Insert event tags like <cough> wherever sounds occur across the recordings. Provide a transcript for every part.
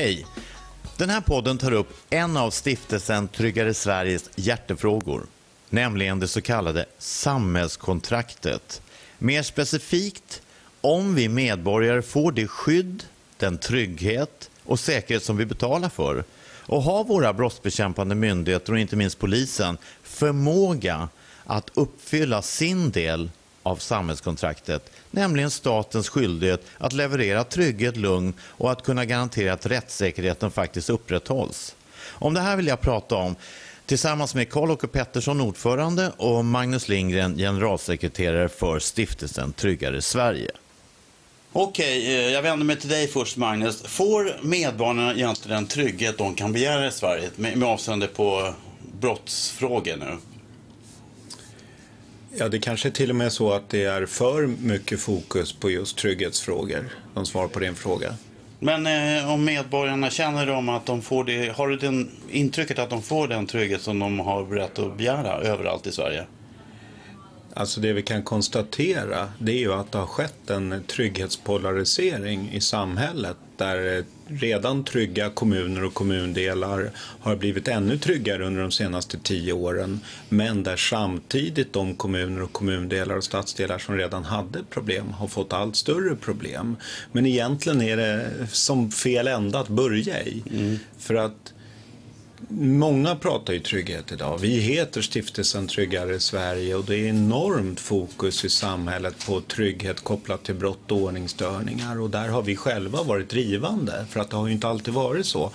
Hej! Den här podden tar upp en av stiftelsen Tryggare Sveriges hjärtefrågor, nämligen det så kallade samhällskontraktet. Mer specifikt, om vi medborgare får det skydd, den trygghet och säkerhet som vi betalar för och har våra brottsbekämpande myndigheter och inte minst polisen förmåga att uppfylla sin del av samhällskontraktet, nämligen statens skyldighet att leverera trygghet, lugn och att kunna garantera att rättssäkerheten faktiskt upprätthålls. Om det här vill jag prata om tillsammans med Karl-Åke Pettersson, ordförande och Magnus Lindgren, generalsekreterare för stiftelsen Tryggare Sverige. Okej, eh, jag vänder mig till dig först Magnus. Får medborgarna egentligen den trygghet de kan begära i Sverige med, med avseende på brottsfrågor nu? Ja, det kanske är till och med så att det är för mycket fokus på just trygghetsfrågor. som svar på din fråga. Men eh, om medborgarna känner de att de får det, har du det intrycket att de får den trygghet som de har rätt att begära överallt i Sverige? Alltså det vi kan konstatera det är ju att det har skett en trygghetspolarisering i samhället där redan trygga kommuner och kommundelar har blivit ännu tryggare under de senaste tio åren. Men där samtidigt de kommuner och kommundelar och stadsdelar som redan hade problem har fått allt större problem. Men egentligen är det som fel ända att börja i. Mm. För att Många pratar ju trygghet idag. Vi heter Stiftelsen Tryggare Sverige och det är enormt fokus i samhället på trygghet kopplat till brott och ordningsstörningar och där har vi själva varit drivande för att det har ju inte alltid varit så.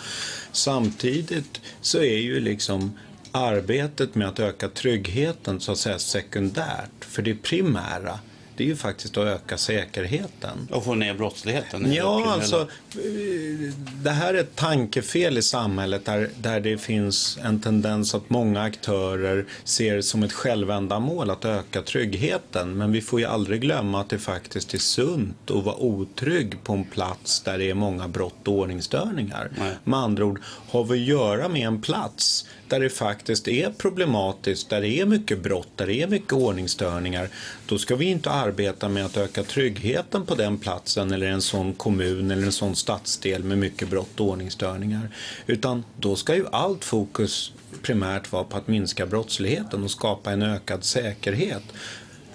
Samtidigt så är ju liksom arbetet med att öka tryggheten så att säga sekundärt för det primära det är ju faktiskt att öka säkerheten. Och få ner brottsligheten? Ja, alltså det här är ett tankefel i samhället där, där det finns en tendens att många aktörer ser som ett självändamål att öka tryggheten. Men vi får ju aldrig glömma att det faktiskt är sunt att vara otrygg på en plats där det är många brott och ordningsstörningar. Nej. Med andra ord, har vi att göra med en plats där det faktiskt är problematiskt, där det är mycket brott, där det är mycket ordningsstörningar, då ska vi inte arbeta med att öka tryggheten på den platsen eller en sån kommun eller en sån stadsdel med mycket brott och ordningsstörningar. Utan då ska ju allt fokus primärt vara på att minska brottsligheten och skapa en ökad säkerhet.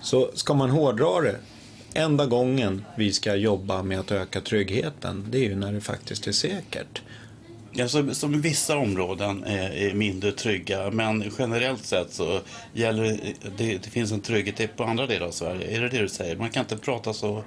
Så ska man hårdra det, enda gången vi ska jobba med att öka tryggheten, det är ju när det faktiskt är säkert. Alltså, som, vissa områden är, är, mindre trygga, men generellt sett så gäller det, det finns en trygghet på andra delar av Sverige. Är det det du säger? Man kan inte prata så,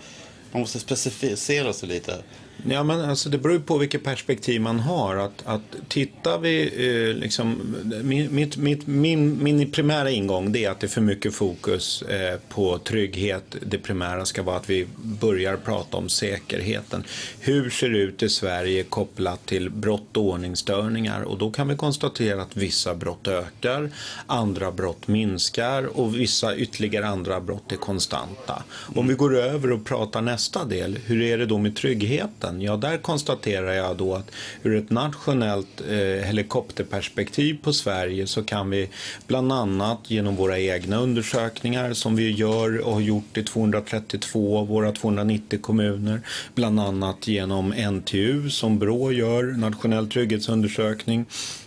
man måste specificera sig lite. Ja, men alltså, det beror på vilket perspektiv man har. Att, att tittar vi, eh, liksom, mitt, mitt, min, min primära ingång det är att det är för mycket fokus eh, på trygghet. Det primära ska vara att vi börjar prata om säkerheten. Hur ser det ut i Sverige kopplat till brott och ordningsstörningar? Och då kan vi konstatera att vissa brott ökar, andra brott minskar och vissa ytterligare andra brott är konstanta. Om vi går över och pratar nästa del, hur är det då med tryggheten? Världen? Ja, där konstaterar jag då att ur ett nationellt eh, helikopterperspektiv på Sverige så kan vi bland annat genom våra egna undersökningar som vi gör och har gjort i 232 av våra 290 kommuner, bland annat genom NTU som Brå gör, nationell trygghetsundersökning,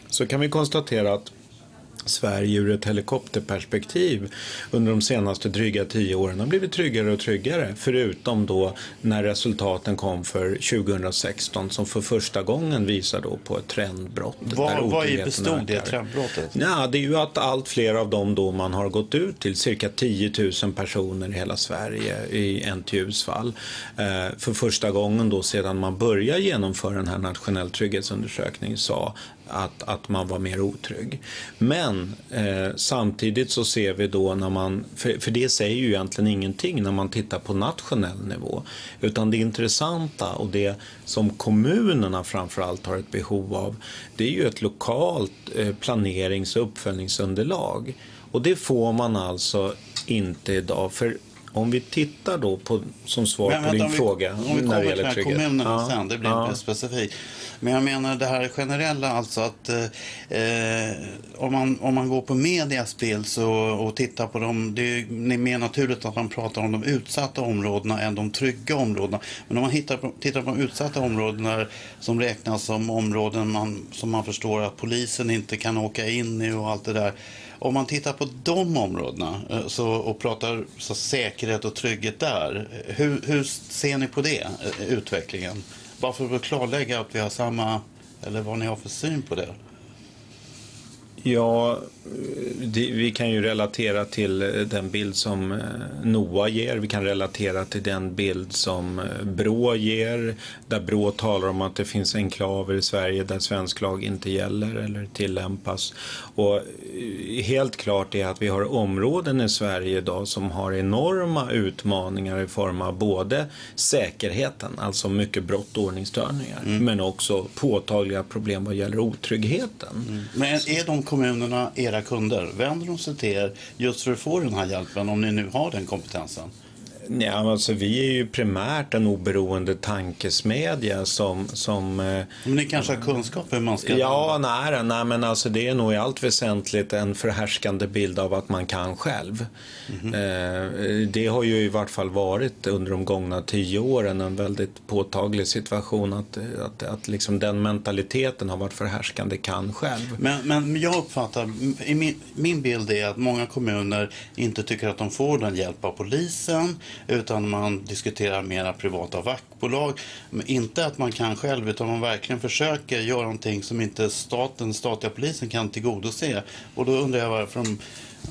så kan vi konstatera att Sverige ur ett helikopterperspektiv under de senaste dryga tio åren har blivit tryggare och tryggare. Förutom då när resultaten kom för 2016 som för första gången visar då på ett trendbrott. Vad, vad bestod det trendbrottet? Ja, det är ju att allt fler av dem då man har gått ut till, cirka 10 000 personer i hela Sverige i NTUs fall, eh, för första gången då sedan man började genomföra den här nationell trygghetsundersökningen sa att, att man var mer otrygg. Men eh, samtidigt så ser vi då när man, för, för det säger ju egentligen ingenting när man tittar på nationell nivå. Utan det intressanta och det som kommunerna framförallt har ett behov av, det är ju ett lokalt eh, planerings och uppföljningsunderlag. Och det får man alltså inte idag. För om vi tittar då på, som svar Men på vänta, din vi, fråga Om vi när kommer det till gäller här trygghet. kommunerna Ja, sen, det blir ja. mer specifikt. Men jag menar det här generella, alltså att eh, om, man, om man går på medias bild så, och tittar på dem, det är ju mer naturligt att man pratar om de utsatta områdena än de trygga områdena. Men om man hittar på, tittar på de utsatta områdena som räknas som områden man, som man förstår att polisen inte kan åka in i och allt det där. Om man tittar på de områdena eh, så, och pratar så säkerhet och trygghet där, eh, hur, hur ser ni på det, eh, utvecklingen? Bara för att klarlägga att vi har samma, eller vad ni har för syn på det. Ja, det, vi kan ju relatera till eh, den bild som eh, NOA ger. Vi kan relatera till den bild som eh, Brå ger. Där Brå talar om att det finns enklaver i Sverige där svensk lag inte gäller eller tillämpas. Och eh, helt klart är att vi har områden i Sverige idag som har enorma utmaningar i form av både säkerheten, alltså mycket brott och ordningsstörningar, men också påtagliga problem vad gäller otryggheten. Men är de kommunerna era kunder? Vänder de sig till er just för att få den här hjälpen om ni nu har den kompetensen? Ja, alltså, vi är ju primärt en oberoende tankesmedja som... som eh, Men ni kanske har kunskap hur man ska... ja, nej, nej, men alltså, det är nog i allt väsentligt en förhärskande bild av att man kan själv. Eh, det har ju i vart fall varit under de gångna tio åren en väldigt påtaglig situation att, att, att liksom den mentaliteten har varit förhärskande kan själv. Men, men jag uppfattar, min, min bild är att många kommuner inte tycker att de får den hjälp av polisen utan man diskuterar mera privata vaktbolag. Men inte att man kan själv utan man verkligen försöker göra någonting som inte staten, statliga polisen kan tillgodose. Och då undrar jag varför de,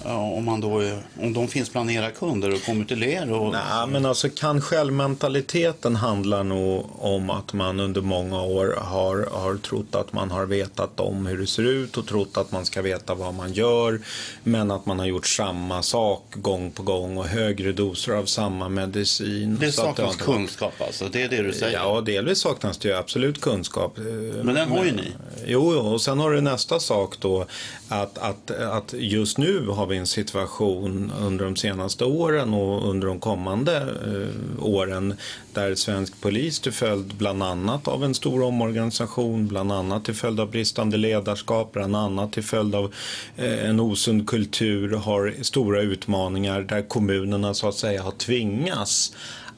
om, man då, om de finns bland era kunder och kommer till er. Och, Nej, men alltså kan självmentaliteten handlar nog om att man under många år har, har trott att man har vetat om hur det ser ut och trott att man ska veta vad man gör. Men att man har gjort samma sak gång på gång och högre doser av samma medicin. det saknas varit- kunskap alltså, det är det du säger. Ja, delvis saknas det ju absolut kunskap. Men den har ju ni. Jo, och sen har du nästa sak då att, att, att just nu har vi en situation under de senaste åren och under de kommande eh, åren där svensk polis till följd bland annat av en stor omorganisation, bland annat till följd av bristande ledarskap, bland annat till följd av eh, en osund kultur har stora utmaningar där kommunerna så att säga har tvingats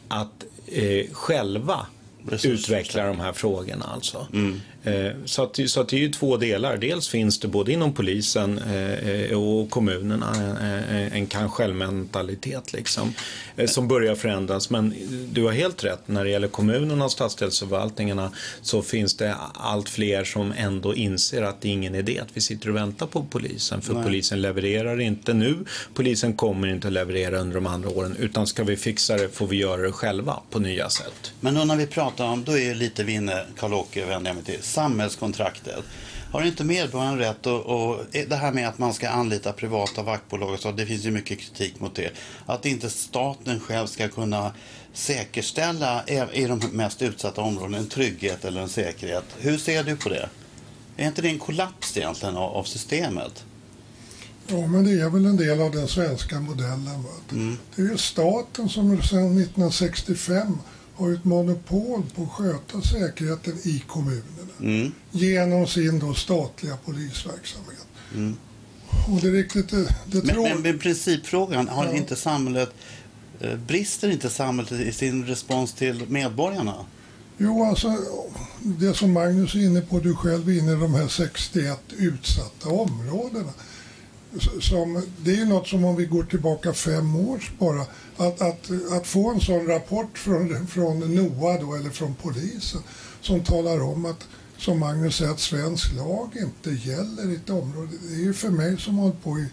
att eh, själva utveckla de här frågorna. Alltså. Eh, Så, att, så att det är ju två delar. Dels finns det både inom polisen eh, och kommunerna eh, en kan självmentalitet liksom, eh, som börjar förändras. Men du har helt rätt, när det gäller kommunerna och stadsdelsförvaltningarna så finns det allt fler som ändå inser att det är ingen idé att vi sitter och väntar på polisen. För polisen levererar inte nu, polisen kommer inte att leverera under de andra åren. Utan ska vi fixa det får vi göra det själva på nya sätt. Men då när vi pratar om, då är lite vi inne, Karl-Åke vänder jag mig till, samhällskontraktet. Har inte medborgaren rätt och, och det här med att man ska anlita privata vaktbolag och så, det finns ju mycket kritik mot det. Att inte staten själv ska kunna säkerställa i de mest utsatta områdena en trygghet eller en säkerhet. Hur ser du på det? Är inte det en kollaps egentligen av, av systemet? Ja, men det är väl en del av den svenska modellen. Va? Det är ju staten som sedan 1965 har ett monopol på att sköta säkerheten i genom sin då statliga polisverksamhet. Och det är riktigt, det, det Men, tror... men, men principfrågan, har Ja. inte samhället, eh, brister inte samhället i sin respons till medborgarna? Jo, alltså det som Magnus är inne på, du själv är inne i de här 61 utsatta områdena. Som, det är något som om vi går tillbaka fem år bara, att, att, att få en sån rapport från, från NOA då, eller från polisen som talar om att, som Magnus säger, att svensk lag inte gäller i ett område. Det är ju för mig som har hållit på i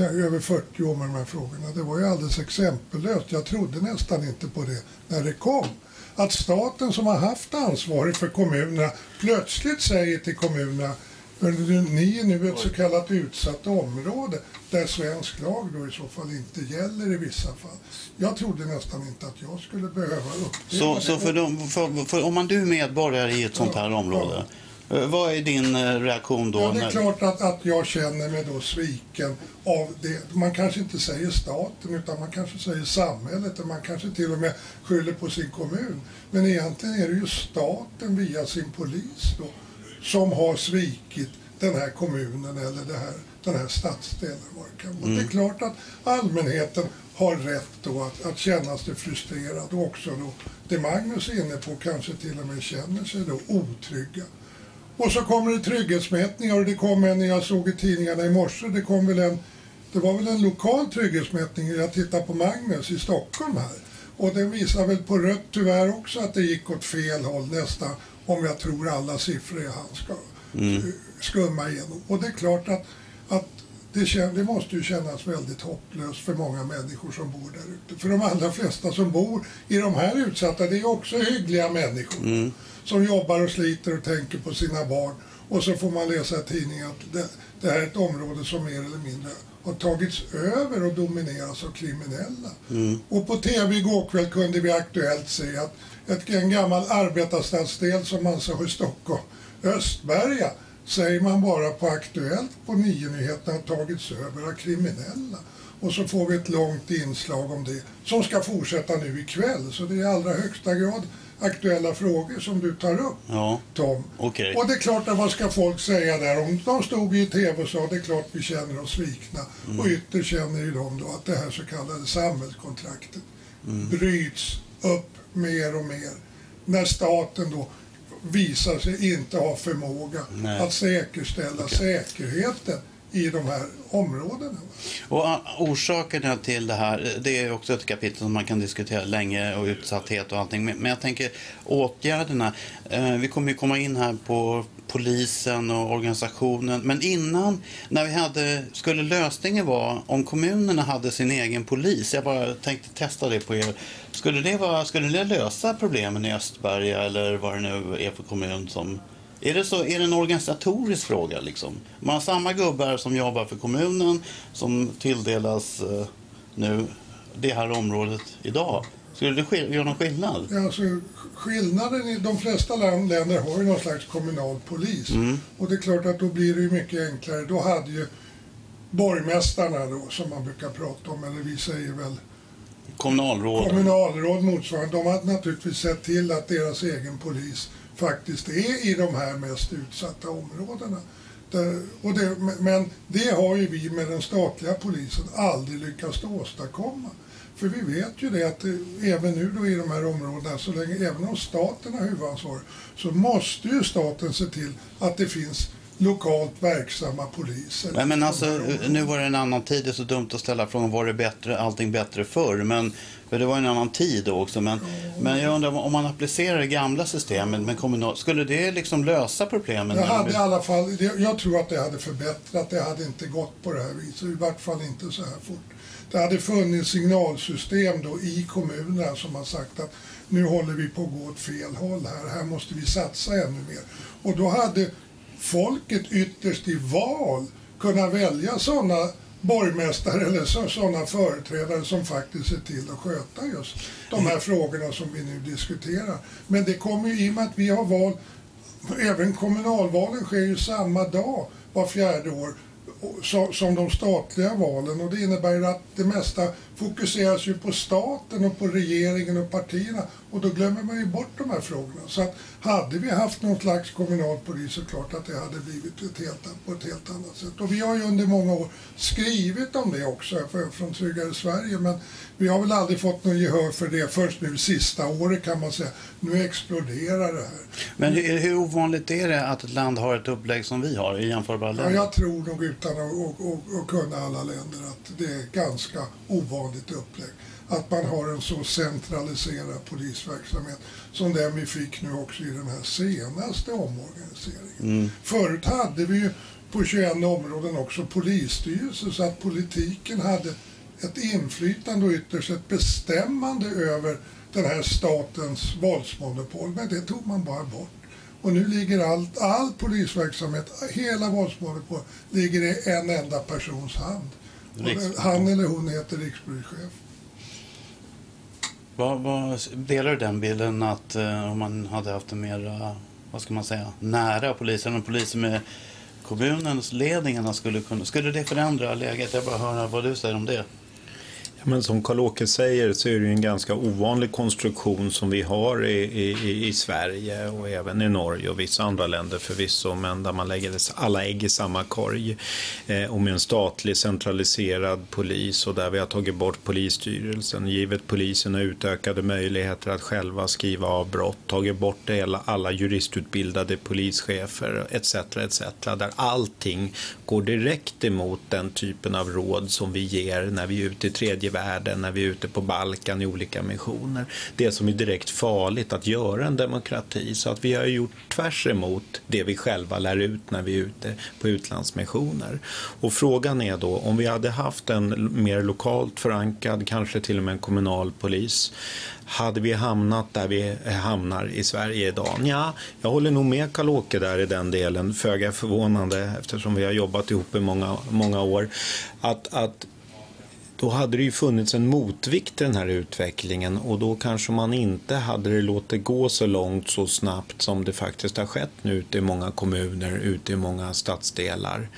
över 40 år med de här frågorna. Det var ju alldeles exempellöst. Jag trodde nästan inte på det när det kom. Att staten som har haft ansvaret för kommunerna plötsligt säger till kommunerna "Hörru du, ni är nu ett så kallat utsatt område där svensk lag då i så fall inte gäller i vissa fall. Jag trodde nästan inte att jag skulle behöva uppleva Så, det. så för, de, för, för om man du är medborgare i ett sånt här område, Eh, Vad är din eh, reaktion då? Ja, det är när- klart att, att jag känner mig då sviken av det. Man kanske inte säger staten utan man kanske säger samhället och man kanske till och med skyller på sin kommun. Men egentligen är det ju staten via sin polis då som har svikit den här kommunen eller det här, den här stadsdelen. Vad det, är klart att allmänheten har rätt då att, att känna sig frustrerad och också då det Magnus är inne på kanske till och med känner sig då otrygga. Och så kommer det trygghetsmätningar och det kom en, jag såg i tidningarna i morse, det kom väl en, det var väl en lokal trygghetsmätning, jag tittar på Magnus i Stockholm här. Och den visar väl på rött tyvärr också att det gick åt fel håll nästan, om jag tror alla siffror han ska eh, skumma igenom. Och det är klart att, att det, kän, det måste ju kännas väldigt hopplöst för många människor som bor där ute. För de allra flesta som bor i de här utsatta, det är ju också hyggliga människor som jobbar och sliter och tänker på sina barn. Och så får man läsa i tidningen att det, det här är ett område som mer eller mindre har tagits över och domineras av kriminella. Och på tv igår kväll kunde vi aktuellt se att ett, en gammal arbetarstadsdel som man sa i Stockholm, Östberga, säger man bara på Aktuellt på nio-nyheterna har tagits över av kriminella. Och så får vi ett långt inslag om det som ska fortsätta nu ikväll. Så det är i allra högsta grad aktuella frågor som du tar upp, Ja, Tom. Okej. Och det är klart att vad ska folk säga där? Om de stod i tv och sa det är klart vi känner oss svikna. Mm. Och ytterst känner ju de då att det här så kallade samhällskontraktet Mm. bryts upp mer och mer. När staten då visar sig inte ha förmåga Nej. att säkerställa säkerheten i de här områdena. Och orsakerna till det här, det är också ett kapitel som man kan diskutera länge och utsatthet och allting. Men jag tänker åtgärderna. Eh, vi kommer ju komma in här på polisen och organisationen. Men innan, när vi hade, skulle lösningen vara om kommunerna hade sin egen polis? Jag bara tänkte testa det på er. Skulle det, vara, skulle det lösa problemen i Östberga eller vad det nu är för kommun som är det, så, är det en organisatorisk fråga? Liksom? Man har samma gubbar som jobbar för kommunen som tilldelas eh, nu det här området idag. Skulle det göra någon skillnad? Ja, Alltså, skillnaden i de flesta länder har ju någon slags kommunal polis. Och det är klart att då blir det ju mycket enklare. Då hade ju borgmästarna då, som man brukar prata om, eller vi säger väl Kommunalråd? kommunalråd motsvarande, de hade naturligtvis sett till att deras egen polis faktiskt är i de här mest utsatta områdena. Där, och det, men det har ju vi med den statliga polisen aldrig lyckats åstadkomma. För vi vet ju det att eh, även nu då i de här områdena, så länge, även om staten har huvudansvar, så måste ju staten se till att det finns lokalt verksamma poliser. Nej, men alltså, nu var det en annan tid. Det är så dumt att ställa frågan var det bättre, allting bättre förr? Men, för det var en annan tid då också. Men, men jag undrar om man applicerar det gamla systemet med kommunal... Skulle det liksom lösa problemen? Jag när de hade i alla fall, det- jag tror att det hade förbättrat, det hade inte gått på det här viset, i vart fall inte så här fort. Det hade funnits signalsystem då i kommunerna som har sagt att nu håller vi på att gå åt fel håll här, här måste vi satsa ännu mer. Och då hade folket ytterst i val kunnat välja sådana borgmästare eller så- sådana företrädare som faktiskt ser till att sköta just de här frågorna som vi nu diskuterar. Men det kommer ju i och med att vi har val Även kommunalvalen sker ju samma dag var fjärde år så- som de statliga valen och det innebär ju att det mesta fokuseras ju på staten och på regeringen och partierna och då glömmer man ju bort de här frågorna. Så att hade vi haft någon slags kommunal polis så klart att det hade blivit ett helt, på ett helt annat sätt. Och vi har ju under många år skrivit om det också för, från Tryggare Sverige men vi har väl aldrig fått någon gehör för det först nu sista året kan man säga. Nu exploderar det här. Men hur, hur ovanligt är det att ett land har ett upplägg som vi har i jämförbara Ja, länder? jag tror nog utan att och, och, och kunna alla länder att det är ganska ovanligt upplägg. Att man har en så centraliserad polisverksamhet som den vi fick nu också i den här senaste omorganiseringen. Förut hade vi ju på 21 områden också polisstyrelse så att politiken hade ett inflytande och ytterst ett bestämmande över den här statens våldsmonopol. Men det tog man bara bort. Och nu ligger allt, all polisverksamhet, hela våldsmonopolet, ligger i en enda persons hand. Han eller hon heter rikspolischef. Vad, vad, delar du den bilden att eh, om man hade haft en mer eh, vad ska man säga, nära polisen. En polis med kommunens ledningarna skulle kunna, skulle det förändra läget? Jag bara höra vad du säger om det. Ja, men som Karl-Åke säger så är det en ganska ovanlig konstruktion som vi har i, i, i Sverige och även i Norge och vissa andra länder förvisso, men där man lägger alla ägg i samma korg. Eh, och med en statlig centraliserad polis och där vi har tagit bort polisstyrelsen, givet polisen utökade möjligheter att själva skriva av brott, tagit bort alla, alla juristutbildade polischefer etc. etc. Där allting går direkt emot den typen av råd som vi ger när vi är ute i tredje världen, när vi är ute på Balkan i olika missioner. Det som är direkt farligt att göra en demokrati. Så att vi har gjort tvärs emot det vi själva lär ut när vi är ute på utlandsmissioner. Och frågan är då om vi hade haft en mer lokalt förankrad, kanske till och med en kommunal polis hade vi hamnat där vi hamnar i Sverige idag? Ja, jag håller nog med Karl-Åke där i den delen, föga förvånande eftersom vi har jobbat ihop i många, många år. Att, att då hade det ju funnits en motvikt till den här utvecklingen och då kanske man inte hade det låtit gå så långt så snabbt som det faktiskt har skett nu ute i många kommuner, ute i många stadsdelar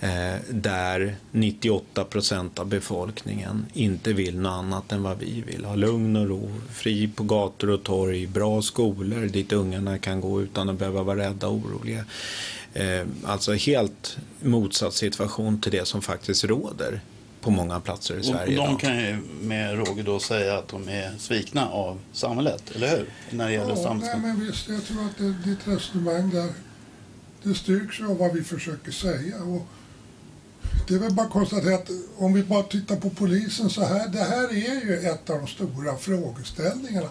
eh, där 98 procent av befolkningen inte vill något annat än vad vi vill. Ha lugn och ro, fri på gator och torg, bra skolor dit ungarna kan gå utan att behöva vara rädda och oroliga. Eh, alltså helt motsatt situation till det som faktiskt råder på många platser i Sverige. Och de kan ju med råge då säga att de är svikna av samhället, eller hur? När det gäller ja, nej, men visst, jag tror att det, ditt resonemang där det styrks av vad vi försöker säga. Och det är väl bara att konstatera att om vi bara tittar på polisen så här, det här är ju ett av de stora frågeställningarna.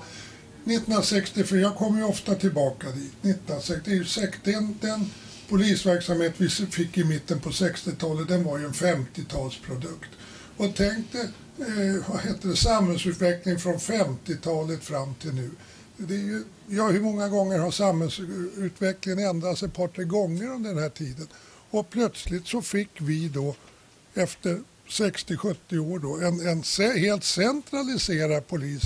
1964, jag kommer ju ofta tillbaka dit, 1960, den, den polisverksamhet vi fick i mitten på 60-talet, den var ju en 50-talsprodukt. Och tänk dig eh, vad heter det, samhällsutveckling från 50-talet fram till nu. Det är ju, ja, hur många gånger har samhällsutvecklingen ändrats ett par, tre gånger under den här tiden? Och plötsligt så fick vi då efter 60-70 år då en, en helt centraliserad polis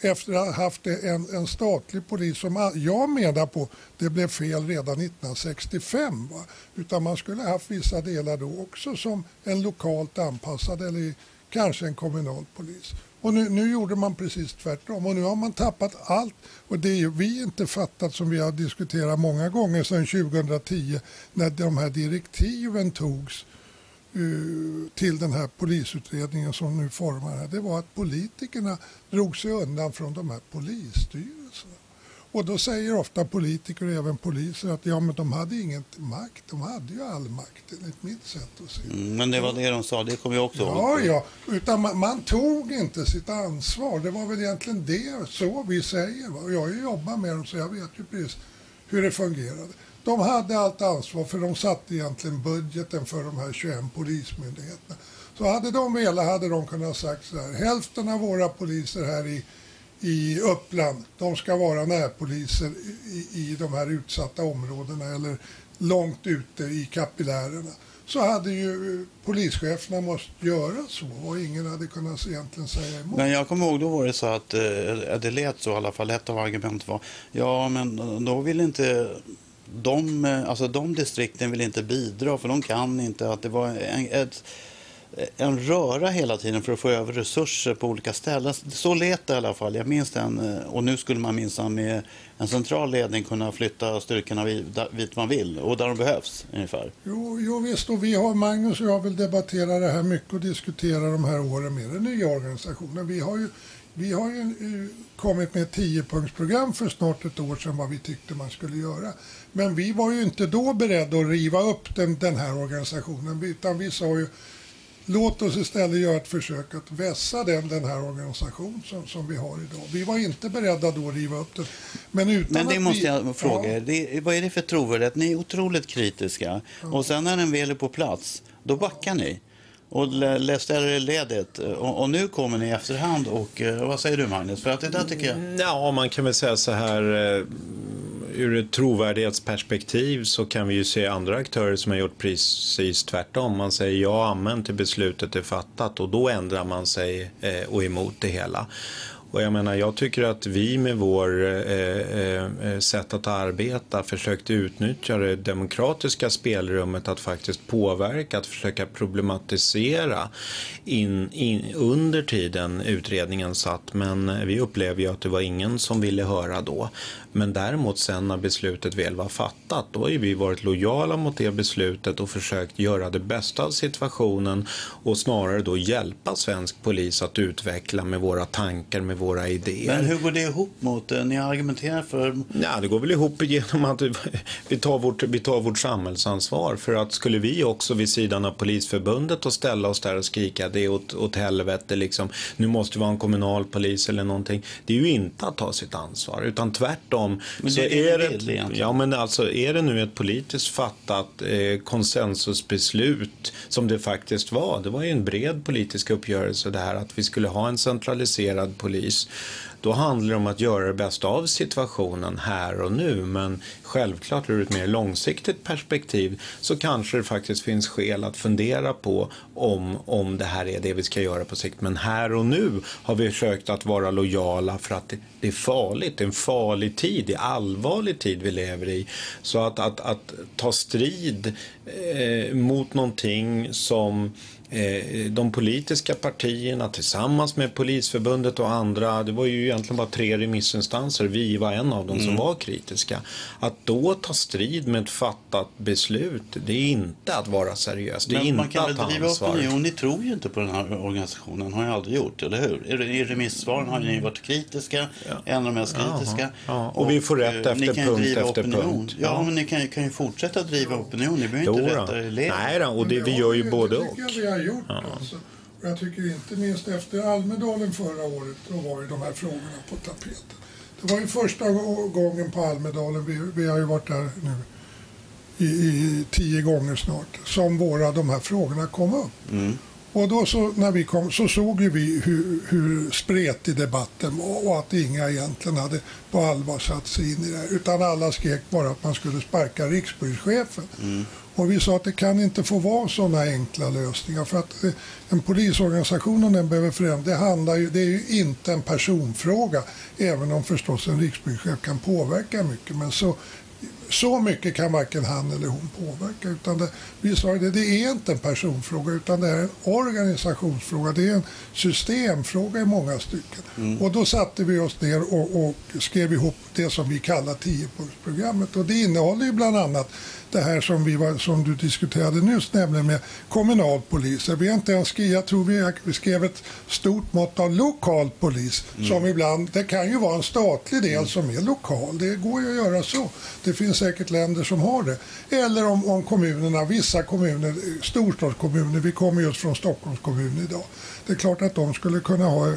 efter att ha haft en, en statlig polis som jag menar på det blev fel redan 1965. Va? Utan man skulle ha haft vissa delar då också som en lokalt anpassad eller kanske en kommunal polis. Och nu, nu, gjorde man precis tvärtom och nu har man tappat allt. Och det är vi inte fattat som vi har diskuterat många gånger sedan 2010 när de här direktiven togs Eh, till den här polisutredningen som nu formar här, det var att politikerna drog sig undan från de här polisstyrelserna. Och då säger ofta politiker och även poliser att ja, men de hade ingen makt. De hade ju all makt enligt mitt sätt att se mm, Men det var det de sa, det kommer jag också ihåg. Ja, ja, utan man, man, tog inte sitt ansvar. Det var väl egentligen det, så vi säger. Jag har ju jobbat med dem så jag vet ju precis hur det fungerade. De hade allt ansvar för de satte egentligen budgeten för de här 21 polismyndigheterna. Så hade de velat hade de kunnat sagt så här, hälften av våra poliser här i, i Uppland, de ska vara närpoliser i, i de här utsatta områdena eller långt ute i kapillärerna så hade ju polischeferna måste göra så och ingen hade kunnat egentligen säga emot. Men jag kommer ihåg då var det så att eh, det lät så i alla fall. Ett av argumenten var ja men då vill inte de, eh, alltså de distrikten vill inte bidra för de kan inte. Att det var en, ett, en röra hela tiden för att få över resurser på olika ställen. Så lät det i alla fall. Jag minns den. Eh, och nu skulle man minsann med en central ledning kunna flytta styrkorna dit man vill och där de behövs ungefär. Jo, jo visst, och vi har, Magnus och jag vill debattera det här mycket och diskutera de här åren med den nya organisationen. Vi har ju vi har ju eh, kommit med ett tiopunktsprogram för snart ett år sedan vad vi tyckte man skulle göra. Men vi var ju inte då beredda att riva upp den, den här organisationen utan vi sa ju låt oss istället göra ett försök att vässa den, den här organisationen som, som vi har idag. Vi var inte beredda då att riva upp den. Men, utan Men det måste vi, jag fråga ja. det, Vad är det för trovärdighet? Ni är otroligt kritiska ja. och sen när den väl är på plats, då backar ni och läste er ledigt. Och, och, nu kommer ni i efterhand. Och, eh, vad säger du, Magnus? För att det där tycker jag... Mm, ja, man kan väl säga så här. Eh, ur ett trovärdighetsperspektiv så kan vi ju se andra aktörer som har gjort precis tvärtom. Man säger ja, amen till beslutet är fattat och då ändrar man sig och och emot det hela. Och jag menar, jag tycker att vi med vår eh, eh, eh, sätt att arbeta försökte utnyttja det demokratiska spelrummet att faktiskt påverka, att försöka problematisera in, in, under tiden utredningen satt. Men eh, vi upplever ju att det var ingen som ville höra då. Men däremot sen när beslutet väl var fattat, då har vi varit lojala mot det beslutet och försökt göra det bästa av situationen och snarare då hjälpa svensk polis att utveckla med våra tankar, med våra idéer. Men hur går det ihop mot, ni argumenterar för? Ja, det går väl ihop genom att <laughs> vi tar, vårt, vi tar vårt samhällsansvar. För att skulle vi också vid sidan av Polisförbundet och ställa oss där och skrika det är åt, åt helvete liksom, nu måste vi ha en kommunal polis eller någonting. Det är ju inte att ta sitt ansvar, utan tvärtom om. Men det är, det vill, det, ja, men alltså är det nu ett politiskt fattat eh, konsensusbeslut som det faktiskt var. Det var ju en bred politisk uppgörelse det här att vi skulle ha en centraliserad polis. Då handlar det om att göra det bästa av situationen här och nu. Men självklart ur ett mer långsiktigt perspektiv så kanske det faktiskt finns skäl att fundera på om, om det här är det vi ska göra på sikt. Men här och nu har vi försökt att vara lojala för att det, det är farligt. Det är en farlig tid, det är allvarlig tid vi lever i. Så att, att, att ta strid eh, mot någonting som de politiska partierna tillsammans med Polisförbundet och andra, det var ju egentligen bara tre remissinstanser, vi var en av dem mm. som var kritiska. Att då ta strid med ett fattat beslut, det är inte att vara seriös. Det är Men inte man kan väl driva opinion, ni tror ju inte på den här organisationen, har ni aldrig gjort, eller hur? I remissvaren har ni varit kritiska, ja. en av de mest kritiska. Ja. Och, och, vi får rätt eh, efter punkt efter opinion. punkt. Ja, ja, men ni kan, kan ju fortsätta driva opinion, ni behöver inte rätta er Nej då, och det, vi gör ju både och gjort. Ja. Alltså. Och jag tycker inte minst efter Almedalen förra året, då var ju de här frågorna på tapeten. Det var ju första gången på Almedalen, vi, vi har ju varit där nu i, i, tio gånger snart, som våra de här frågorna kom upp. Mm. Och då så, när vi kom så såg ju vi hur, hur spretig debatten var och att inga egentligen hade på allvar satt sig in i det Utan alla skrek bara att man skulle sparka rikspolischefen. Mm. Och vi sa att det kan inte få vara sådana enkla lösningar för att eh, en polisorganisation om den behöver förändras, det, handlar ju, det är ju inte en personfråga. Även om förstås en rikspolischef kan påverka mycket. Men så, så mycket kan varken han eller hon påverka. Utan det, vi sa att det, det är inte en personfråga utan det är en organisationsfråga. Det är en systemfråga i många stycken. Mm. Och då satte vi oss ner och, och skrev ihop det som vi kallar tiopunktsprogrammet. Och det innehåller ju bland annat det här som, vi var, som du diskuterade nyss, nämligen med kommunalpoliser. Vi har inte ens jag tror vi skrev ett stort mått av lokal polis mm. som ibland, det kan ju vara en statlig del mm. som är lokal. Det går ju att göra så. Det finns säkert länder som har det. Eller om, om kommunerna, vissa kommuner, storstadskommuner, vi kommer just från Stockholms kommun idag. Det är klart att de skulle kunna ha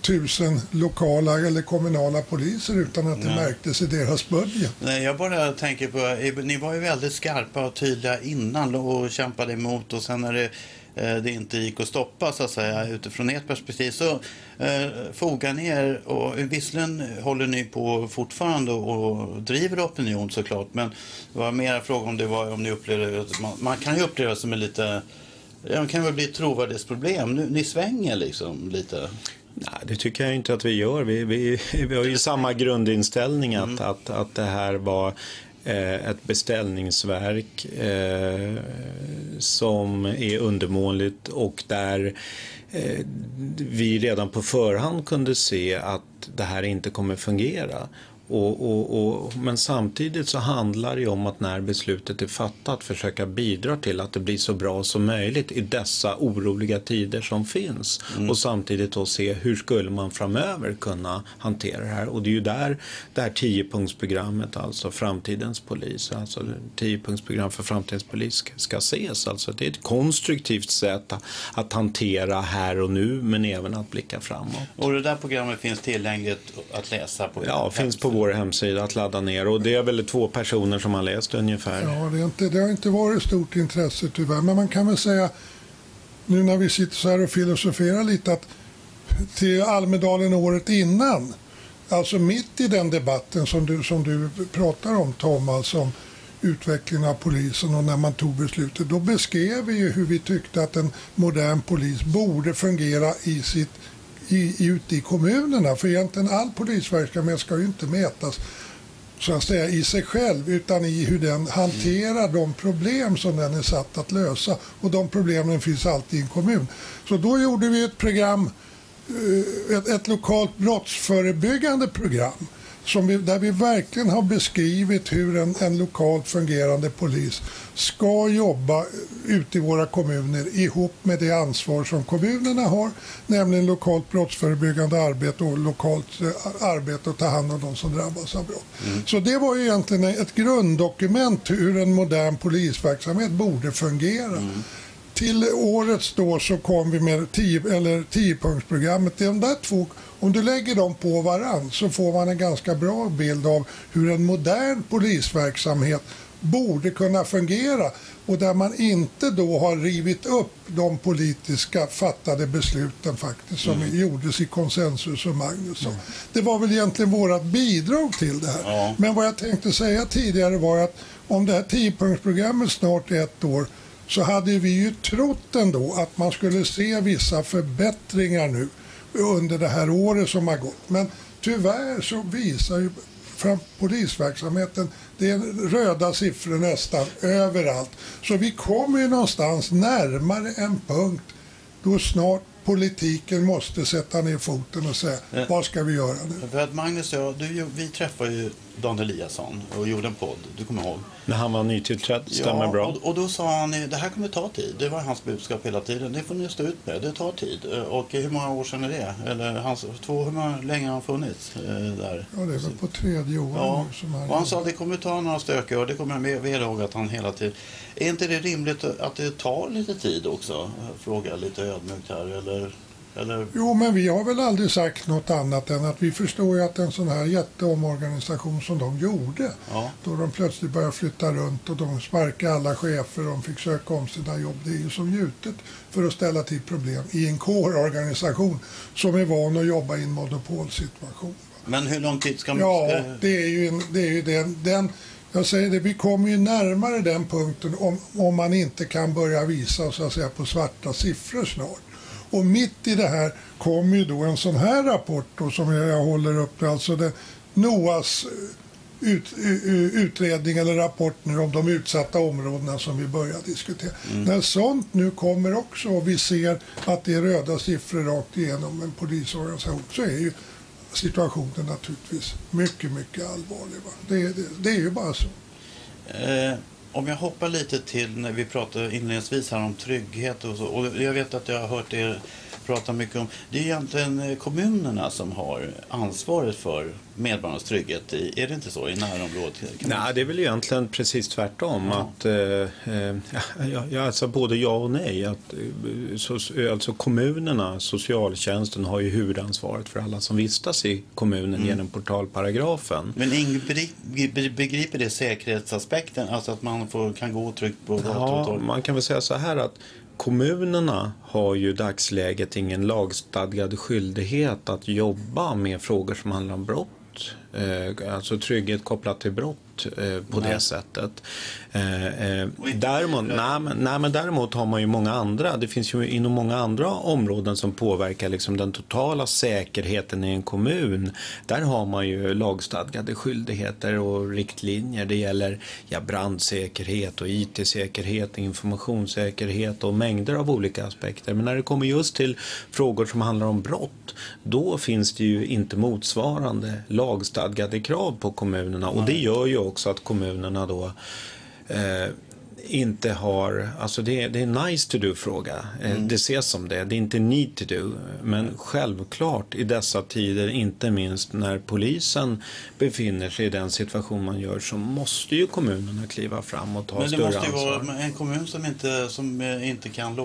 tusen lokala eller kommunala poliser utan att det Nej. märktes i deras budget. Nej, jag bara tänker på, ni var ju väldigt skarpa och tydliga innan och kämpade emot och sen när det, eh, det inte gick att stoppa så att säga utifrån ert perspektiv så eh, fogar ni er och visserligen håller ni på fortfarande och driver opinion såklart men det var mer fråga om det var om ni upplevde, man, man kan ju uppleva det som en lite det kan väl bli ett trovärdighetsproblem. Ni svänger liksom lite. Nej, det tycker jag inte att vi gör. Vi, vi, vi har ju samma grundinställning att, mm. att, att det här var eh, ett beställningsverk eh, som är undermåligt och där eh, vi redan på förhand kunde se att det här inte kommer fungera. Och, och, och, men samtidigt så handlar det om att när beslutet är fattat försöka bidra till att det blir så bra som möjligt i dessa oroliga tider som finns. Mm. Och samtidigt då se hur skulle man framöver kunna hantera det här. Och det är ju där det här tiopunktsprogrammet, alltså framtidens polis, alltså tiopunktsprogram för framtidens polis ska ses. Alltså det är ett konstruktivt sätt att hantera här och nu men även att blicka framåt. Och det där programmet finns tillgängligt att läsa på? Ja, finns på vår hemsida att ladda ner. Och det är väl två personer som har läst ungefär. Ja, det, inte, det har inte varit stort intresse tyvärr. Men man kan väl säga, nu när vi sitter så här och filosoferar lite, att till Almedalen året innan, alltså mitt i den debatten som du, som du pratar om Tom, alltså om utvecklingen av polisen och när man tog beslutet, då beskrev vi ju hur vi tyckte att en modern polis borde fungera i sitt i, ute i kommunerna. För egentligen all polisverksamhet ska ju inte mätas så att säga i sig själv utan i hur den hanterar de problem som den är satt att lösa. Och de problemen finns alltid i en kommun. Så då gjorde vi ett program, eh, ett, ett lokalt brottsförebyggande program som vi, där vi verkligen har beskrivit hur en, en lokalt fungerande polis ska jobba ute i våra kommuner ihop med det ansvar som kommunerna har, nämligen lokalt brottsförebyggande arbete och lokalt eh, arbete att ta hand om de som drabbas av brott. Mm. Så det var ju egentligen ett grunddokument hur en modern polisverksamhet borde fungera. Mm. Till årets då så kom vi med 10-punktsprogrammet. De där två om du lägger dem på varann så får man en ganska bra bild av hur en modern polisverksamhet borde kunna fungera och där man inte då har rivit upp de politiska fattade besluten faktiskt som mm. gjordes i konsensus och Magnusson. Mm. Det var väl egentligen vårt bidrag till det här. Ja. Men vad jag tänkte säga tidigare var att om det här tiopunktsprogrammet snart är ett år så hade vi ju trott ändå att man skulle se vissa förbättringar nu under det här året som har gått. Men tyvärr så visar ju fram polisverksamheten, det är röda siffror nästan överallt. Så vi kommer ju någonstans närmare en punkt då snart politiken måste sätta ner foten och säga vad ska vi göra nu? För att Magnus och jag, du, vi träffade ju Dan Eliasson och gjorde en podd, du kommer ihåg? När han var nytillträdd, stämmer ja, bra. Och, och, då sa han, det här kommer ta tid. Det var hans budskap hela tiden. Det får ni stå ut med, det tar tid. Och hur många år sedan är det? Eller hans, två, hur många länge har han funnits eh, där? Ja, det är väl på tredje året ja. som han Och han sa, det kommer ta några stökiga år. Det kommer jag med ihåg att han hela tiden... Är inte det rimligt att det tar lite tid också? Fråga lite ödmjukt här, eller? Eller? Jo, men vi har väl aldrig sagt något annat än att vi förstår ju att en sån här jätteomorganisation som de gjorde, ja. då de plötsligt började flytta runt och de sparkade alla chefer och de fick söka om sina jobb, det är ju som gjutet för att ställa till problem i en kårorganisation som är van att jobba i en monopolsituation. Men hur lång tid ska man... Ja, det är ju, en, det är ju den, den jag säger det, vi kommer ju närmare den punkten om, om man inte kan börja visa så att säga, på svarta siffror snart. Och mitt i det här kommer ju då en sån här rapport då, som jag håller upp, alltså det, NOAs eh, ut, eh, utredning eller rapport nu om de utsatta områdena som vi börjar diskutera. Mm. När sånt nu kommer också och vi ser att det är röda siffror rakt igenom en polisorganisation så är ju situationen naturligtvis mycket, mycket allvarlig. Va? Det, det, det är ju bara så. Eh, om jag hoppar lite till när vi pratade inledningsvis här om trygghet och så. Och jag vet att jag har hört er prata mycket om. Det är egentligen eh, kommunerna som har ansvaret för medborgarnas trygghet. Är det inte så i närområdet? Nej, det är väl egentligen precis tvärtom. Ja. Att, eh, eh <laughs> ja, alltså både ja och nej. Att, eh, så, alltså kommunerna, socialtjänsten har ju huvudansvaret för alla som vistas i kommunen mm. genom portalparagrafen. Men begriper det säkerhetsaspekten? Alltså att man får, kan gå tryggt på gator och torg? Ja, man kan väl säga så här att Kommunerna har ju i dagsläget ingen lagstadgad skyldighet att jobba med frågor som handlar om brott. Eh, alltså trygghet kopplat till brott eh, på nej. det sättet. Eh, eh, däremot, nej, men, nej, men däremot har man ju många andra, det finns ju inom många andra områden som påverkar liksom den totala säkerheten i en kommun. Där har man ju lagstadgade skyldigheter och riktlinjer. Det gäller ja, brandsäkerhet och IT-säkerhet, informationssäkerhet och mängder av olika aspekter. Men när det kommer just till frågor som handlar om brott, då finns det ju inte motsvarande lagstadgade krav på kommunerna och det gör ju också att kommunerna då eh, inte har, alltså det, är, det är en nice to do-fråga. Eh, mm. Det ses som det, det är inte need to do. Men självklart i dessa tider, inte minst när polisen befinner sig i den situation man gör, så måste ju kommunerna kliva fram och ta större ansvar. Men det måste ju vara en kommun som inte, som eh, inte kan